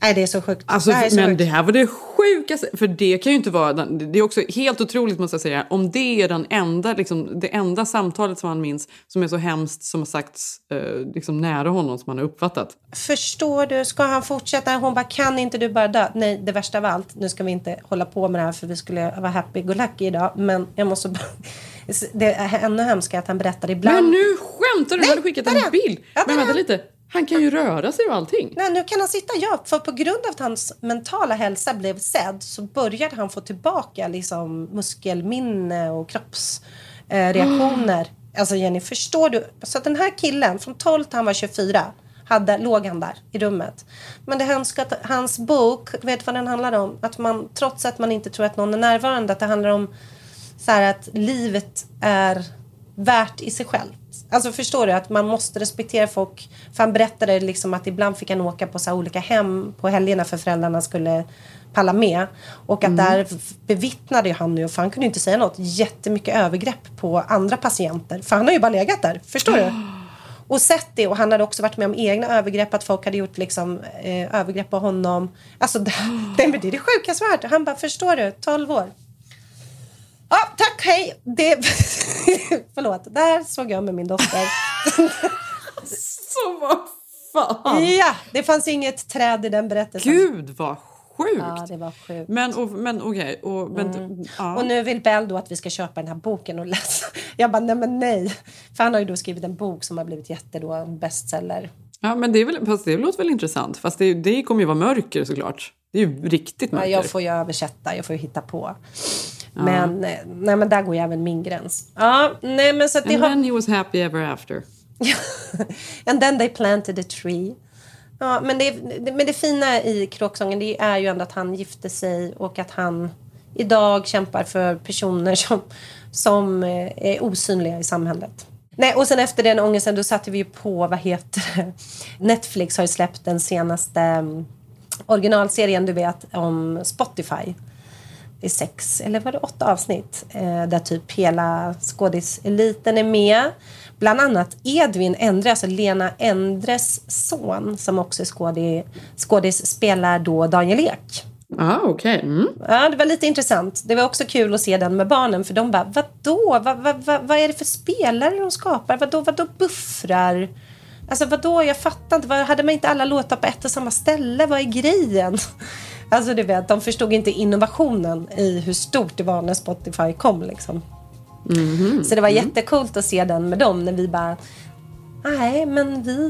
Nej, det är så sjukt. Alltså, det är så men sjukt. det här var det sjukaste. För det kan ju inte vara... Det är också helt otroligt måste jag säga. Om det är den enda, liksom, det enda samtalet som han minns som är så hemskt som har sagts eh, liksom nära honom som han har uppfattat. Förstår du? Ska han fortsätta? Hon bara, kan inte du bara dö? Nej, det värsta av allt. Nu ska vi inte hålla på med det här för vi skulle vara happy-go-lucky idag. Men jag måste bara... Det är ännu hemskare att han berättar ibland... Men nu skämtar du! Du hade skickat en bild. Ja, men vänta lite. Han kan ju röra sig och allting. Nej, nu kan han sitta, ja. För på grund av att hans mentala hälsa blev sedd så började han få tillbaka liksom, muskelminne och kroppsreaktioner. Alltså Jenny, förstår du? Så den här killen, från 12 till han var 24, hade, låg han där i rummet. Men det hemska hans bok, vet vad den handlar om? Att man, trots att man inte tror att någon är närvarande, att det handlar om så här att livet är värt i sig självt. Alltså förstår du att man måste respektera folk. För han berättade liksom att ibland fick han åka på så olika hem på helgerna för föräldrarna skulle palla med. Och att Mm. där bevittnade han ju, för han kunde inte säga något, jättemycket övergrepp på andra patienter. För han har ju bara legat där, förstår du? Och sett det och han hade också varit med om egna övergrepp, att folk hade gjort liksom, eh, övergrepp på honom. Alltså det, det, det är det sjukaste värt. Han bara, förstår du, 12 år. Ja, tack, hej. Det... Förlåt, där såg jag med min dotter. Så vad fan! Ja, det fanns inget träd i den berättelsen. Gud vad sjukt! Ja, det var sjukt. Men, och, men okej. och, men, Mm. ja. Och nu vill Bell då att vi ska köpa den här boken och läsa. Jag bara, nej men nej. För han har ju då skrivit en bok som har blivit jätte då, en bestseller. Ja, men det, är väl, fast det låter väl intressant. Fast det, det kommer ju vara mörker såklart. Det är ju riktigt Ja, mörker. jag får ju översätta, jag får ju hitta på. Men, eh, nej, men där går ju även min gräns. Ja, nej men så att det And har... then he was happy ever after. And then they planted a tree. Ja, men, det, det, men det fina i kråksången det är ju ändå att han gifte sig och att han idag kämpar för personer som, som eh, är osynliga i samhället. Nej, och sen efter den ångesten då satte vi ju på, vad heter det? Netflix har ju släppt den senaste um, originalserien du vet om Spotify. Det är sex, eller var det åtta avsnitt? Eh, där typ hela skådiseliten är med. Bland annat Edvin Endre, alltså Lena Endres son som också är skådis, skådis spelar då Daniel Ek. Ah, okej. Mm. Ja, det var lite intressant. Det var också kul att se den med barnen för de bara, vadå? Vad, vad, vad, vad är det för spelare de skapar? Vadå, vadå buffrar? Alltså vadå, jag fattar inte. Hade man inte alla låtar på ett och samma ställe? Vad är grejen? Alltså du vet, de förstod inte innovationen i hur stort det var när Spotify kom liksom. Mhm. Så det var jättekult att se den med dem när vi bara Nej, men vi,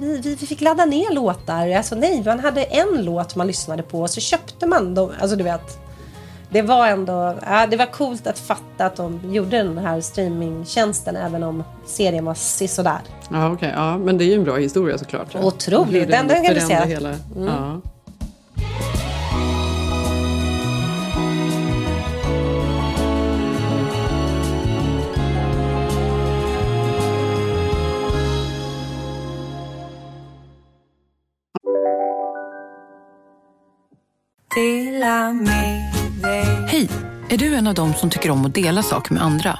vi, vi, vi fick ladda ner låtar. Alltså nej, man hade en låt man lyssnade på och så köpte man dem. Alltså du vet. det var ändå ja, det var coolt att fatta att de gjorde den här streamingtjänsten även om serien var sisådär. Ja, okej. Ja, men det är ju en bra historia såklart. Otroligt. Hur Den- den kan förändrar se. Hela, Mm. ja. Hej! Är du en av dem som tycker om att dela saker med andra?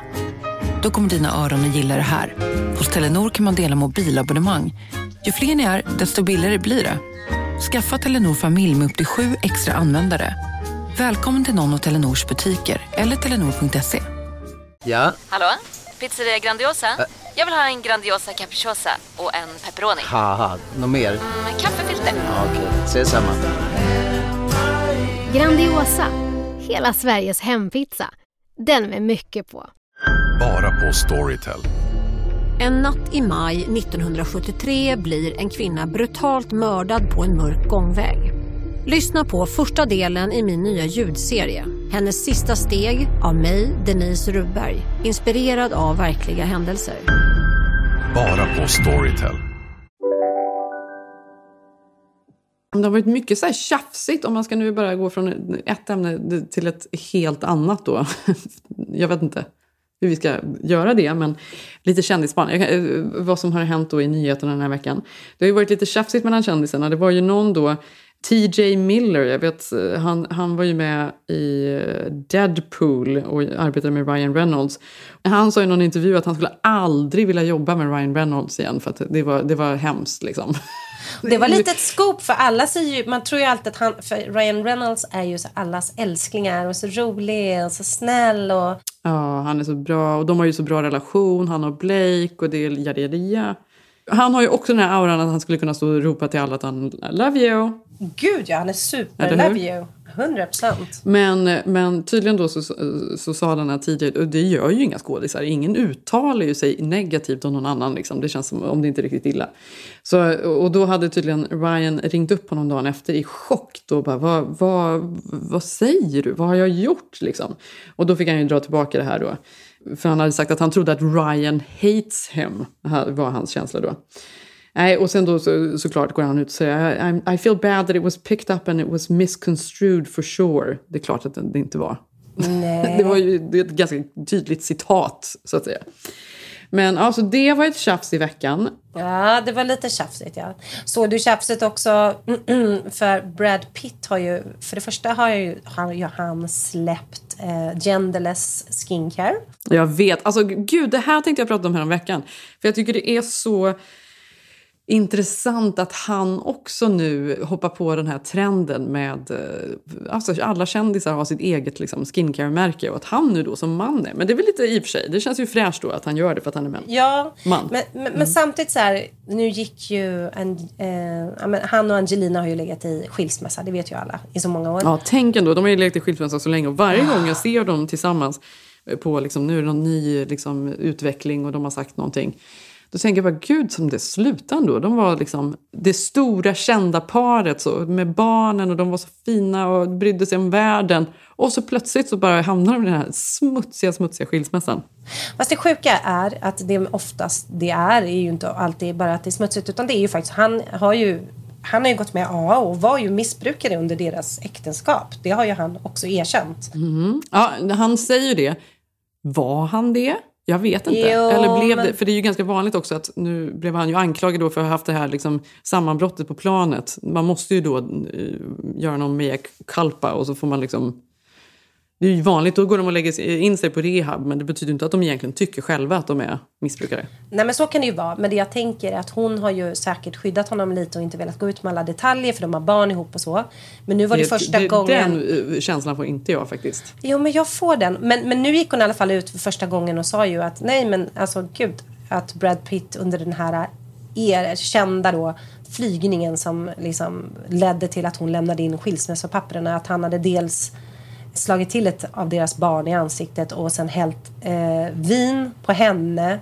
Då kommer dina öron att gilla det här. Hos Telenor kan man dela mobilabonnemang. Ju fler ni är, desto billigare blir det. Skaffa Telenor familj med upp till sju extra användare. Välkommen till någon av Telenors butiker eller telenor.se. Ja, Hallå? Pizzeria Grandiosa? Jag vill ha en Grandiosa capriciosa och en pepperoni. något mer? Med kaffefilter. Ja, Okej, ses samma. Grandiosa, hela Sveriges hempizza. Den med mycket på. Bara på Storytel. En natt i maj 1973 blir en kvinna brutalt mördad på en mörk gångväg. Lyssna på första delen i min nya ljudserie. Hennes sista steg av mig, Denise Rubberg. Inspirerad av verkliga händelser. Bara på Storytel. Det har varit mycket så här tjafsigt om man ska nu bara gå från ett ämne till ett helt annat då. Jag vet inte hur vi ska göra det, men lite kändisspaning. Eh, vad som har hänt då i nyheterna den här veckan. Det har ju varit lite tjafsigt mellan kändisarna. Det var ju någon då, TJ Miller, jag vet, eh, han, han var ju med i eh, Deadpool och arbetade med Ryan Reynolds. Han sa i någon intervju att han skulle aldrig vilja jobba med Ryan Reynolds igen för att det var, det var hemskt liksom. Det var lite ett scoop för alla säger man tror ju alltid att han, Ryan Reynolds är ju så allas älsklingar och så rolig och så snäll och Ja, han är så bra. Och de har ju så bra relation, han och Blake och det är yada, yada, yada. Han har ju också den här auran att han skulle kunna stå och ropa till alla att han love you. gud ja, han är super love you. 100 procent. Men, men tydligen då så, så sa den här tidigare, och det gör ju inga skådisar, ingen uttalar ju sig negativt om någon annan. Liksom. Det känns som om det inte är riktigt illa. Så, och då hade tydligen Ryan ringt upp honom dagen efter i chock. Då bara, vad, vad, vad säger du? Vad har jag gjort? Liksom. Och då fick han ju dra tillbaka det här då. För han hade sagt att han trodde att Ryan hates him. Var hans känsla då. Nej, och sen då så, såklart går han ut och säger I, I feel bad that it was picked up and it was misconstrued for sure. Det är klart att det inte var. Nej. Det var ju det är ett ganska tydligt citat, så att säga. Men alltså det var ett tjafs i veckan. Ja, det var lite tjafsigt ja. Såg du tjafset också? för Brad Pitt har ju, för det första har ju, har ju han släppt eh, genderless skincare. Jag vet. Alltså gud, det här tänkte jag prata om här om veckan. För jag tycker det är så intressant att han också nu hoppar på den här trenden med... eh, Alltså alla kändisar har sitt eget liksom, skincare-märke och att han nu då som man är. Men det är väl lite i och för sig, det känns ju fräscht då att han gör det för att han är man. Ja, Man. men, men, men samtidigt så här, nu gick ju en, eh, han och Angelina har ju legat i skilsmässa, det vet ju alla, i så många år. Ja, tänk ändå. De har ju lekt i skilsmässa så länge och varje gång jag ser dem tillsammans eh, på liksom, nu är det någon ny liksom, utveckling och de har sagt någonting. Då tänker jag bara, gud som det slutade ändå. De var liksom det stora kända paret så, med barnen och de var så fina och brydde sig om världen. Och så plötsligt så bara hamnar de i den här smutsiga, smutsiga skilsmässan. Fast det sjuka är att det oftast det är, är ju inte alltid bara att det är smutsigt utan det är ju faktiskt, han har ju han har ju gått med AA och var ju missbrukare under deras äktenskap. Det har ju han också erkänt. Mhm. Ja, han säger ju det. Var han det? Jag vet inte. Jo, Eller blev men- det? För det är ju ganska vanligt också att nu blev han ju anklagad då för att ha haft det här liksom sammanbrottet på planet. Man måste ju då eh, göra någon mea culpa och så får man liksom... Det är ju vanligt, då går de och lägger sig- in sig på rehab men det betyder inte att de egentligen tycker själva att de är missbrukare. Nej men så kan det ju vara. Men det jag tänker är att hon har ju säkert skyddat honom lite och inte velat gå ut med alla detaljer för de har barn ihop och så. Men nu var det, första det, gången... Den eh, känslan får inte jag faktiskt. Jo, men jag får den. Men, men nu gick hon i alla fall ut för första gången och sa ju att nej, men alltså gud, att Brad Pitt under den här erkända då flygningen som liksom ledde till att hon lämnade in skilsmässopapperna, att han hade dels slagit till ett av deras barn i ansiktet och sen hällt eh, vin på henne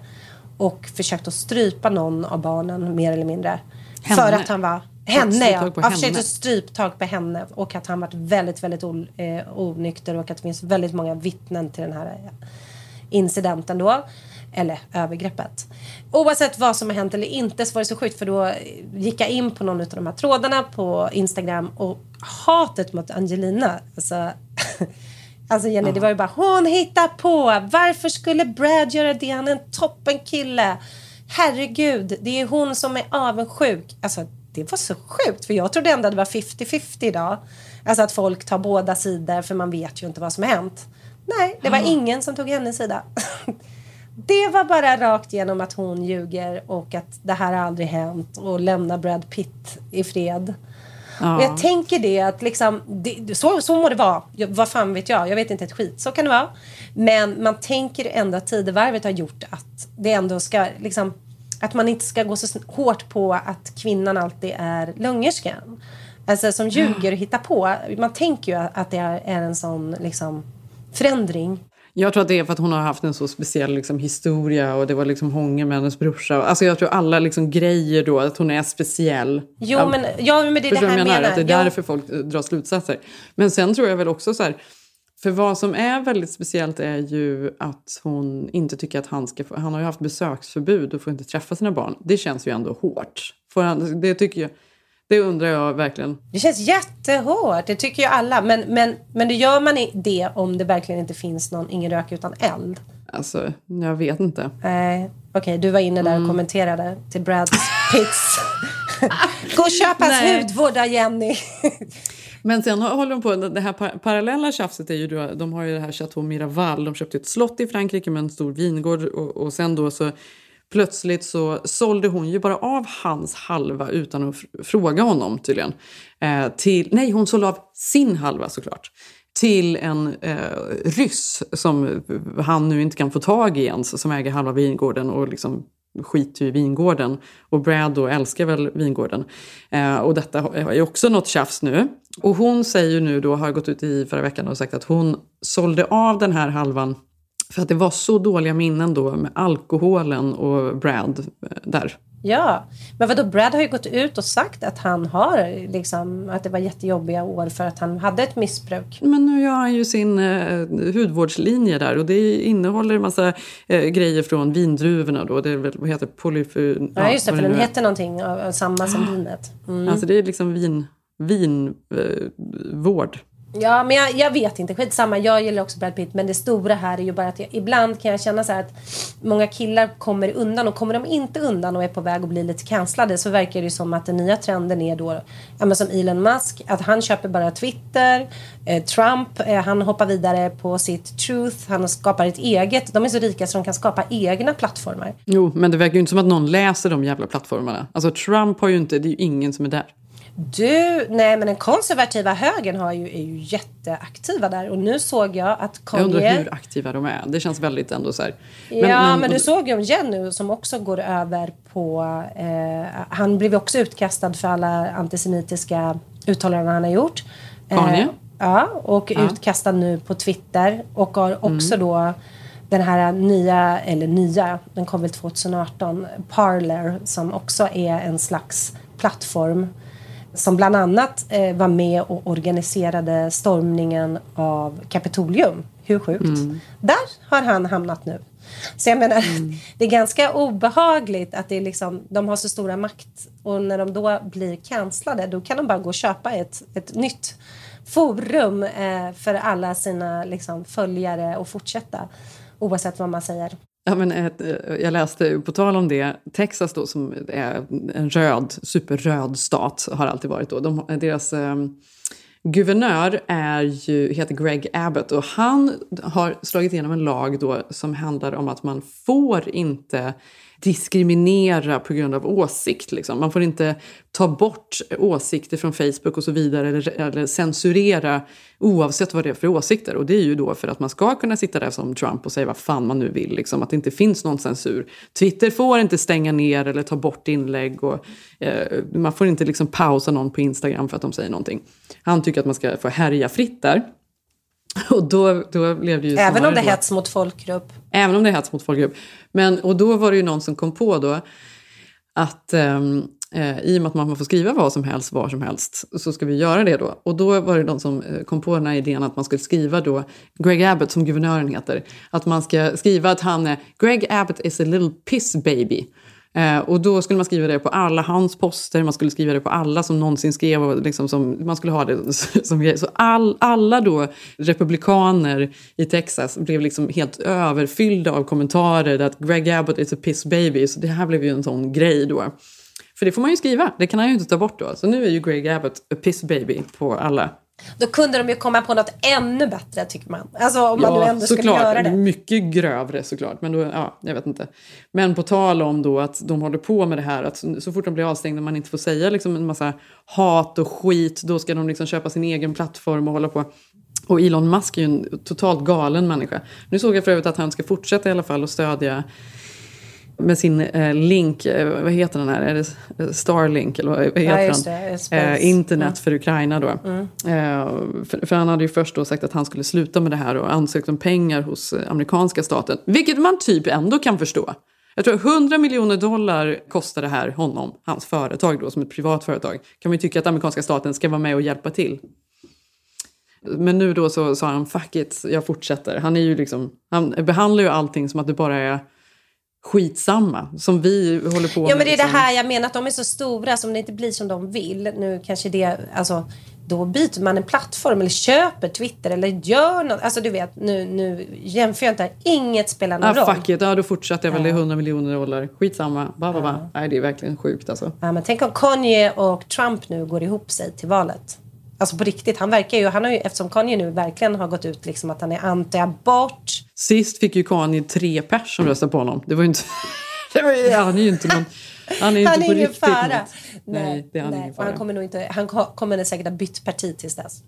och försökt att strypa någon av barnen mer eller mindre. Henne? För att han var Henne ja. Försökt att stryptag på henne och att han varit väldigt, väldigt o, eh, onykter och att det finns väldigt många vittnen till den här eh, incidenten då. Eller övergreppet. Oavsett vad som har hänt eller inte så var det så sjukt för då gick jag in på någon av de här trådarna på Instagram och hatet mot Angelina. Alltså, alltså Jenny, det var ju bara hon hittar på. Varför skulle Brad göra det? Han är en toppen kille. Herregud, det är hon som är avundsjuk. Alltså, det var så sjukt för jag trodde ändå det var 50-50 idag. Alltså att folk tar båda sidor för man vet ju inte vad som har hänt. Nej, det var ingen som tog hennes sida. Det var bara rakt igenom att hon ljuger och att det här har aldrig hänt och lämna Brad Pitt i fred. Ja. Och jag tänker det att liksom, det, så, så må det vara. Jag, vad fan vet jag? Jag vet inte ett skit. Så kan det vara. Men man tänker ändå att tidevarvet har gjort att det ändå ska liksom, att man inte ska gå så hårt på att kvinnan alltid är löngerskan. Alltså som ljuger och hittar på. Man tänker ju att det är en sån liksom förändring. Jag tror att det är för att hon har haft en så speciell liksom, historia och det var liksom hångel med hennes brorsa. Alltså jag tror alla liksom, grejer då, att hon är speciell. Jo, men, ja, men det är det här jag menar? menar. Att det är Ja. därför folk drar slutsatser. Men sen tror jag väl också så här, för vad som är väldigt speciellt är ju att hon inte tycker att han ska få, han har ju haft besöksförbud och får inte träffa sina barn. Det känns ju ändå hårt. Får han, det tycker jag, det undrar jag verkligen. Det känns jättehårt, det tycker ju alla. Men, men, men det gör man i- det om det verkligen inte finns någon ingen rök utan eld. Alltså, jag vet inte. Nej, okej, du var inne där och Mm. kommenterade till Brad Pitts. Gå och köp hans hudvård Jenny. Men sen håller de på, det här par- parallella tjafset är ju då, de har ju det här Chateau Miraval, de köpte ett slott i Frankrike med en stor vingård och, och sen då så plötsligt så sålde hon ju bara av hans halva utan att fråga honom tydligen. Eh, till, nej, hon sålde av sin halva såklart. Till en eh, ryss som han nu inte kan få tag i ens, som äger halva vingården och liksom skiter ju i vingården. Och Brad då älskar väl vingården. Eh, och detta är ju också något tjafs nu. Och hon säger ju nu då, har gått ut i förra veckan och sagt att hon sålde av den här halvan för att det var så dåliga minnen då med alkoholen och Brad eh, där. Ja, men vadå, Brad har ju gått ut och sagt att han har liksom, att det var jättejobbiga år för att han hade ett missbruk. Men nu gör han ju sin eh, hudvårdslinje där och det innehåller en massa eh, grejer från vindruvorna då. Det är väl, vad heter? Polyfy... Ja, just det, för den heter någonting av, av samma som vinet. Mm. Alltså det är liksom vin... Vin... Eh. Ja, men jag, jag vet inte. Skitsamma. Jag gillar också Brad Pitt. Men det stora här är ju bara att jag, ibland kan jag känna så här att många killar kommer undan och kommer de inte undan och är på väg att bli lite cancellade så verkar det ju som att den nya trenden är då, ja, men som Elon Musk, att han köper bara Twitter. Eh, Trump, eh, han hoppar vidare på sitt Truth. Han skapar ett eget. De är så rika så de kan skapa egna plattformar. Jo, men det verkar ju inte som att någon läser de jävla plattformarna. Alltså Trump har ju inte, det är ju ingen som är där. Du, nej men den konservativa högern har ju, är ju jätteaktiva där och nu såg jag att Jag undrar Kanye... hur aktiva de är. Det känns väldigt ändå så här. ja, men, du såg ju om Jenny som också går över på... Eh, han blev också utkastad för alla antisemitiska uttalanden han har gjort. Kanye? Eh, ja, och Ja. utkastad nu på Twitter. Och har också Mm. då den här nya, eller nya, den kom väl 2018, Parler som också är en slags plattform som bland annat eh, var med och organiserade stormningen av Kapitolium. Hur sjukt? Mm. Där har han hamnat nu. Så jag menar, det är ganska obehagligt att det är liksom, de har så stora makt och när de då blir cancellade då kan de bara gå och köpa ett, ett nytt forum eh, för alla sina liksom, följare och fortsätta oavsett vad man säger. Ja, men ett, jag läste, på tal om det, Texas då som är en röd, superröd stat, har alltid varit då. De, deras eh, guvernör är ju, heter Greg Abbott och han har slagit igenom en lag då som handlar om att man får inte diskriminera på grund av åsikt. Liksom. Man får inte ta bort åsikter från Facebook och så vidare eller, eller censurera oavsett vad det är för åsikter. Och det är ju då för att man ska kunna sitta där som Trump och säga vad fan man nu vill. Liksom, att det inte finns någon censur. Twitter får inte stänga ner eller ta bort inlägg. Och, eh, man får inte liksom pausa någon på Instagram för att de säger någonting. Han tycker att man ska få härja fritt där. Och då, då blev det ju Även om det är hets mot folkgrupp. Även om det är hets mot folkgrupp. Men, och då var det ju någon som kom på då att, ehm, eh, i och med att man får skriva vad som helst, var som helst, så ska vi göra det då. Och då var det de som eh, kom på den här idén att man skulle skriva då, Greg Abbott som guvernören heter, att man ska skriva att han är, Greg Abbott is a little piss baby. Eh, och då skulle man skriva det på alla hans poster, man skulle skriva det på alla som någonsin skrev. Och liksom som, man skulle ha det som grej. Så all, alla då republikaner i Texas blev liksom helt överfyllda av kommentarer att Greg Abbott is a piss baby. Så det här blev ju en sån grej då. För det får man ju skriva, det kan han ju inte ta bort då. Så nu är ju Greg Abbott a piss baby på alla då kunde de ju komma på något ännu bättre tycker man. Alltså om man nu ändå skulle såklart. göra det. Mycket grövre såklart. Men då, ja, jag vet inte. Men på tal om då att de håller på med det här att så fort de blir avstängda och man inte får säga liksom en massa hat och skit, då ska de liksom köpa sin egen plattform och hålla på. Och Elon Musk är ju en totalt galen människa. Nu såg jag för övrigt att han ska fortsätta i alla fall och stödja med sin eh, link, eh, vad heter den här, är det eh, Starlink eller vad heter den? det, Space. Eh, internet Mm. för Ukraina då. Mm. Eh, för, för han hade ju först då sagt att han skulle sluta med det här och ansökt om pengar hos eh, amerikanska staten. Vilket man typ ändå kan förstå. Jag tror 100 miljoner dollar kostar det här honom, hans företag då, som ett privat företag. Kan man ju tycka att amerikanska staten ska vara med och hjälpa till. Men nu då så sa han fuck it, jag fortsätter. Han, är ju liksom, han behandlar ju allting som att det bara är skitsamma. Som vi håller på Ja med. men det är det liksom. här jag menar att de är så stora som det inte blir som de vill. Nu kanske det, alltså då byter man en plattform eller köper Twitter eller gör något. Alltså du vet, nu, nu jämför jag inte. Inget spelar någon Ah, roll. fuck it, ja, då fortsätter jag väl. Det är 100 miljoner dollar. Skitsamma. Ba, ba, ba. Nej, det är verkligen sjukt alltså. Ja, men tänk om Kanye och Trump nu går ihop sig till valet. Alltså på riktigt, han verkar ju, han har ju, eftersom Kanye nu verkligen har gått ut liksom att han är anti-abort. Sist fick ju Kanye tre pers som röstade på honom. Det var inte... det var ju, han är ju inte någon... Han är ju Han inte är på ingen riktigt fara. något. Nej, det är han nej. fara. han kommer nog inte, han ko- kommer säkert ha bytt parti tills dess.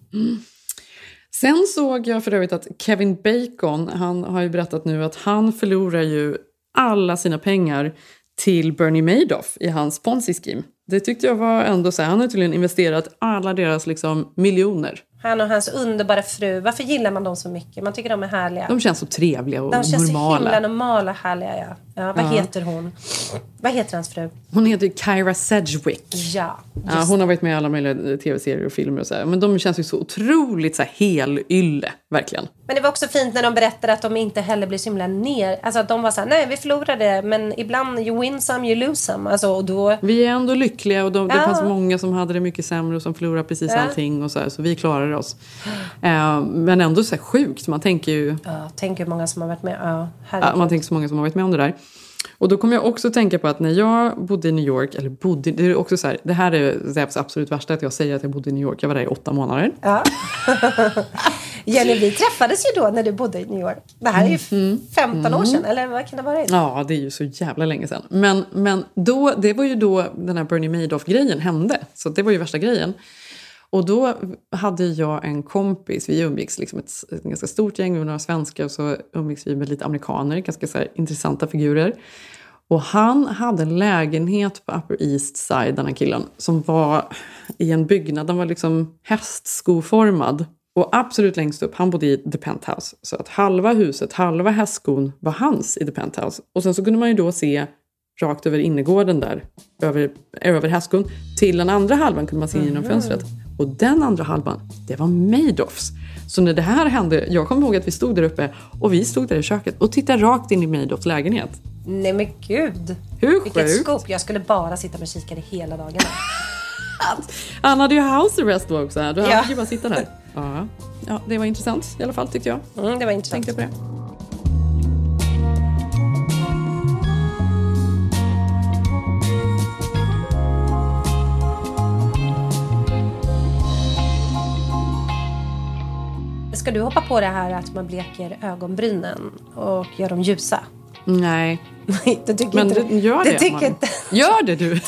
Sen såg jag för övrigt att Kevin Bacon, han har ju berättat nu att han förlorar ju alla sina pengar till Bernie Madoff i hans ponzi-scheme. Det tyckte jag var ändå så här, han har tydligen investerat alla deras liksom miljoner. Han och hans underbara fru. Varför gillar man dem så mycket? Man tycker de är härliga. De känns så trevliga och De känns så normala. himla normala, härliga. Ja. Ja, vad Ja. heter hon? Vad heter hans fru? Hon heter Kyra Sedgwick. Ja, Ja, hon har varit med i alla möjliga tv-serier och filmer och så här. Men de känns ju så otroligt så här helylle, verkligen. Men det var också fint när de berättade att de inte heller blir så himla ner... Alltså att de var så här, nej vi förlorade men ibland you win some, you lose some. Alltså och då... Vi är ändå lyckliga och de, det Ja. fanns många som hade det mycket sämre och som förlorade precis Ja. allting och så här, så vi klarade oss. Eh, men ändå så här sjukt, man tänker ju... Ja, tänk hur många som har varit med. Ja, man tänker så många som har varit med om det där. Och då kommer jag också tänka på att när jag bodde i New York, eller bodde, det är också så här, det här är det absolut värsta att jag säger att jag bodde i New York, jag var där i åtta månader. Ja. Jenny, vi träffades ju då när du bodde i New York. Det här är ju 15 år sedan, eller vad kan det varit? Ja, det är ju så jävla länge sedan. Men, men då, det var ju då den här Bernie Madoff-grejen hände. Så det var ju värsta grejen. Och då hade jag en kompis, vi umgicks liksom ett, ett ganska stort gäng, var några svenskar och så umgicks vi med lite amerikaner, ganska så här, intressanta figurer. Och han hade en lägenhet på Upper East Side, den här killen, som var i en byggnad, den var liksom hästskoformad. Och absolut längst upp, han bodde i The Penthouse. Så att halva huset, halva hästskon var hans i The Penthouse. Och sen så kunde man ju då se rakt över innergården där, över, över hästskon. Till den andra halvan kunde man se genom fönstret. Och den andra halvan, det var Madoffs. Så när det här hände, jag kommer ihåg att vi stod där uppe och vi stod där i köket och tittade rakt in i Madoffs lägenhet. Nej men gud. Hur Vilket sjukt? scoop. Jag skulle bara sitta med kikare hela dagarna. Han hade ju house arrest då också. Ja. hade ju bara sitta där. Ja. ja, det var intressant i alla fall tyckte jag. Mm, det var intressant. Tänkte på det. Ska du hoppa på det här att man bleker ögonbrynen och gör dem ljusa? Nej. du tycker Men inte det, gör det. tycker Malin. inte. Gör det du!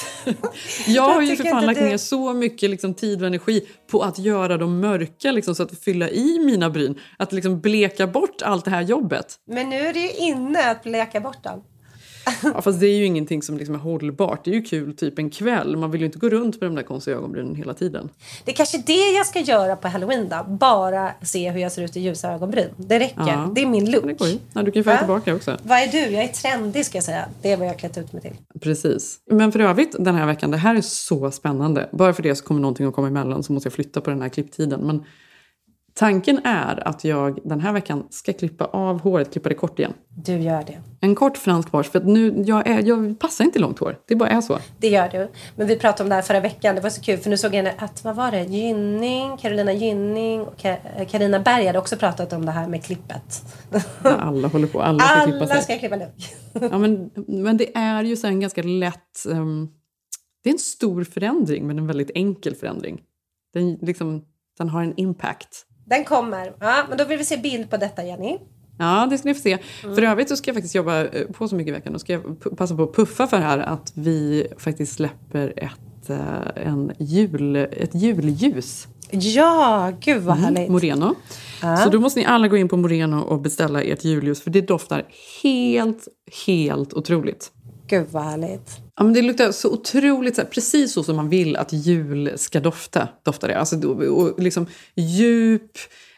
jag har ju för fan lagt ner så mycket liksom, tid och energi på att göra dem mörka, liksom, så att fylla i mina bryn. Att liksom bleka bort allt det här jobbet. Men nu är det ju inne att bleka bort dem. Ja, fast det är ju ingenting som liksom är hållbart. Det är ju kul typ en kväll. Man vill ju inte gå runt med de där konstiga ögonbrynen hela tiden. Det är kanske det jag ska göra på halloween då. Bara se hur jag ser ut i ljusa ögonbryn. Det räcker. Ja. Det är min look. Ju. Ja, du kan ju följa tillbaka också. Vad är du? Jag är trendig ska jag säga. Det är vad jag har klätt ut mig till. Precis. Men för övrigt den här veckan, det här är så spännande. Bara för det så kommer någonting att komma emellan så måste jag flytta på den här klipptiden. Men tanken är att jag den här veckan ska klippa av håret, klippa det kort igen. Du gör det. En kort fransk bars, för att nu, jag, är, jag passar inte långt hår. Det bara är så. Det gör du. Men vi pratade om det här förra veckan. Det var så kul för nu såg jag att, vad var det? Gynning, Carolina Gynning och Ka- Carina Berg hade också pratat om det här med klippet. Ja, alla håller på, alla ska klippa Alla sig. ska klippa look. Ja, men, men det är ju så en ganska lätt... ehm, det är en stor förändring, men en väldigt enkel förändring. Den, liksom, den har en impact. Den kommer. Ja, men då vill vi se bild på detta Jenny. Ja, det ska ni få se. För övrigt så ska jag faktiskt jobba eh, på så mycket i veckan. Och ska jag passa på att puffa för här att vi faktiskt släpper ett, eh, en jul, ett julljus. Ja, gud vad härligt. Moreno. Så då måste ni alla gå in på Moreno och beställa ert julljus. För det doftar helt, helt otroligt. Gud vad härligt. Ja, men det luktar så otroligt, så här, precis så som man vill att jul ska dofta. doftar det. Alltså, då- och liksom djup,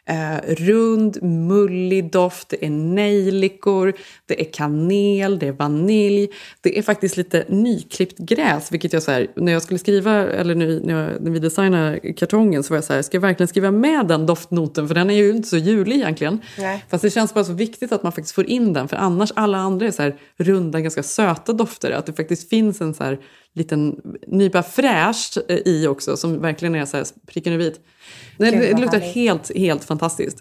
eh, rund, mullig doft. Det är nejlikor, det är kanel, det är vanilj. Det är faktiskt lite nyklippt gräs. Vilket jag så här, när jag skulle skriva, eller när jag, när vi designade kartongen så var jag så här, ska jag verkligen skriva med den doftnoten? För den är ju inte så julig egentligen. Nej. Fast det känns bara så viktigt att man faktiskt får in den. För annars alla andra är så här runda, ganska söta dofter. Att det faktiskt finns en så här liten nypa fräscht eh, i också. Som verkligen är så här pricken över vit. Det, det luktar härligt. helt, helt fantastiskt.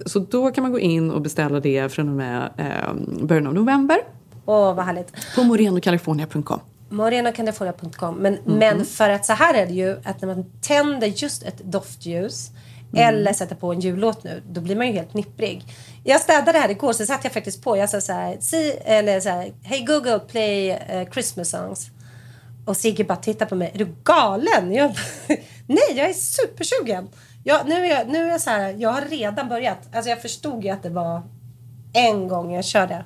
Så då kan man gå in och beställa det från och med eh, början av november. Åh, vad härligt. På morenocalifornia.com. Morenocalifornia.com. Men, Mhm. men för att så här är det ju att när man tänder just ett doftljus Mm. eller sätter på en jullåt nu, då blir man ju helt nipprig. Jag städade här igår så satt jag faktiskt på, jag sa så här, si, eller så här, Hey Google play eh, Christmas songs. Och Sigge bara tittar på mig, är du galen? Jag, Nej, jag är supersugen. Jag, nu, är jag, nu är jag så här, jag har redan börjat. Alltså jag förstod ju att det var en gång jag körde.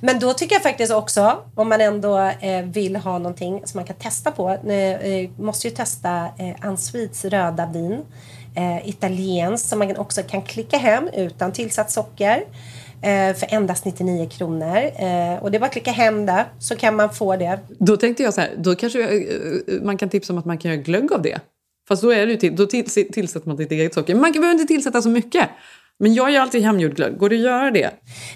Men då tycker jag faktiskt också, om man ändå eh, vill ha någonting som man kan testa på. Eh, eh, måste ju testa eh, Answeets röda vin. Eh, italienskt som man också kan klicka hem utan tillsatt socker. Eh, för endast 99 kronor. Eh, och det är bara att klicka hem det så kan man få det. Då tänkte jag så här, då kanske eh, eh, man kan tipsa om att man kan göra glögg av det. Fast då, är det ju till, då till, tillsätter man sitt eget socker. Men man behöver inte tillsätta så mycket. Men jag gör alltid hemgjord glögg. Går det att göra det?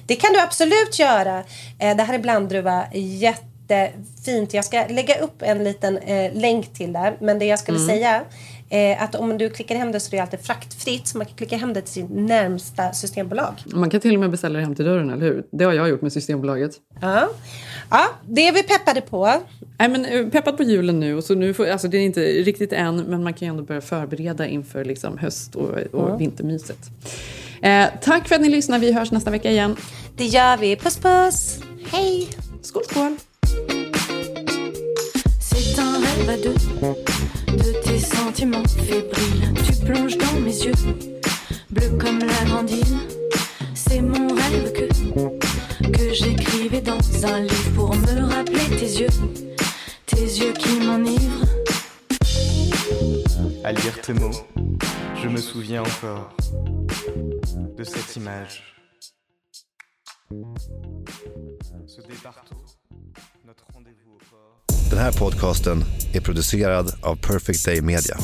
Det kan du absolut göra. Eh, det här är blanddruva. Jättefint. Jag ska lägga upp en liten eh, länk till det. Men det jag skulle Mm. säga är att om du klickar hem det så är det alltid fraktfritt. Så man kan klicka hem det till sin närmsta systembolag. Man kan till och med beställa det hem till dörren, eller hur? Det har jag gjort med Systembolaget. Ja, ja det är vi peppade på. Nej, men eh, peppat på julen nu. Och så nu får, alltså, det är inte riktigt än, men man kan ju ändå börja förbereda inför liksom, höst och, och Mm. vintermyset. Eh, tack för att ni lyssnar. Vi hörs nästa vecka igen. Det gör vi. Puss puss! Hej! Skål, skål! C'est un rêve à deux, de tes sentiments fébriles. Tu plonges dans mes yeux, bleu comme la grande île. C'est mon rêve que, que j'écrivais dans un livre pour me rappeler tes yeux, tes yeux qui m'enivrent. À lire tes mots, je me souviens encore de cette image. Ce départ tôt, notre rendez-vous au port. Den här podcasten är producerad av Perfect Day Media.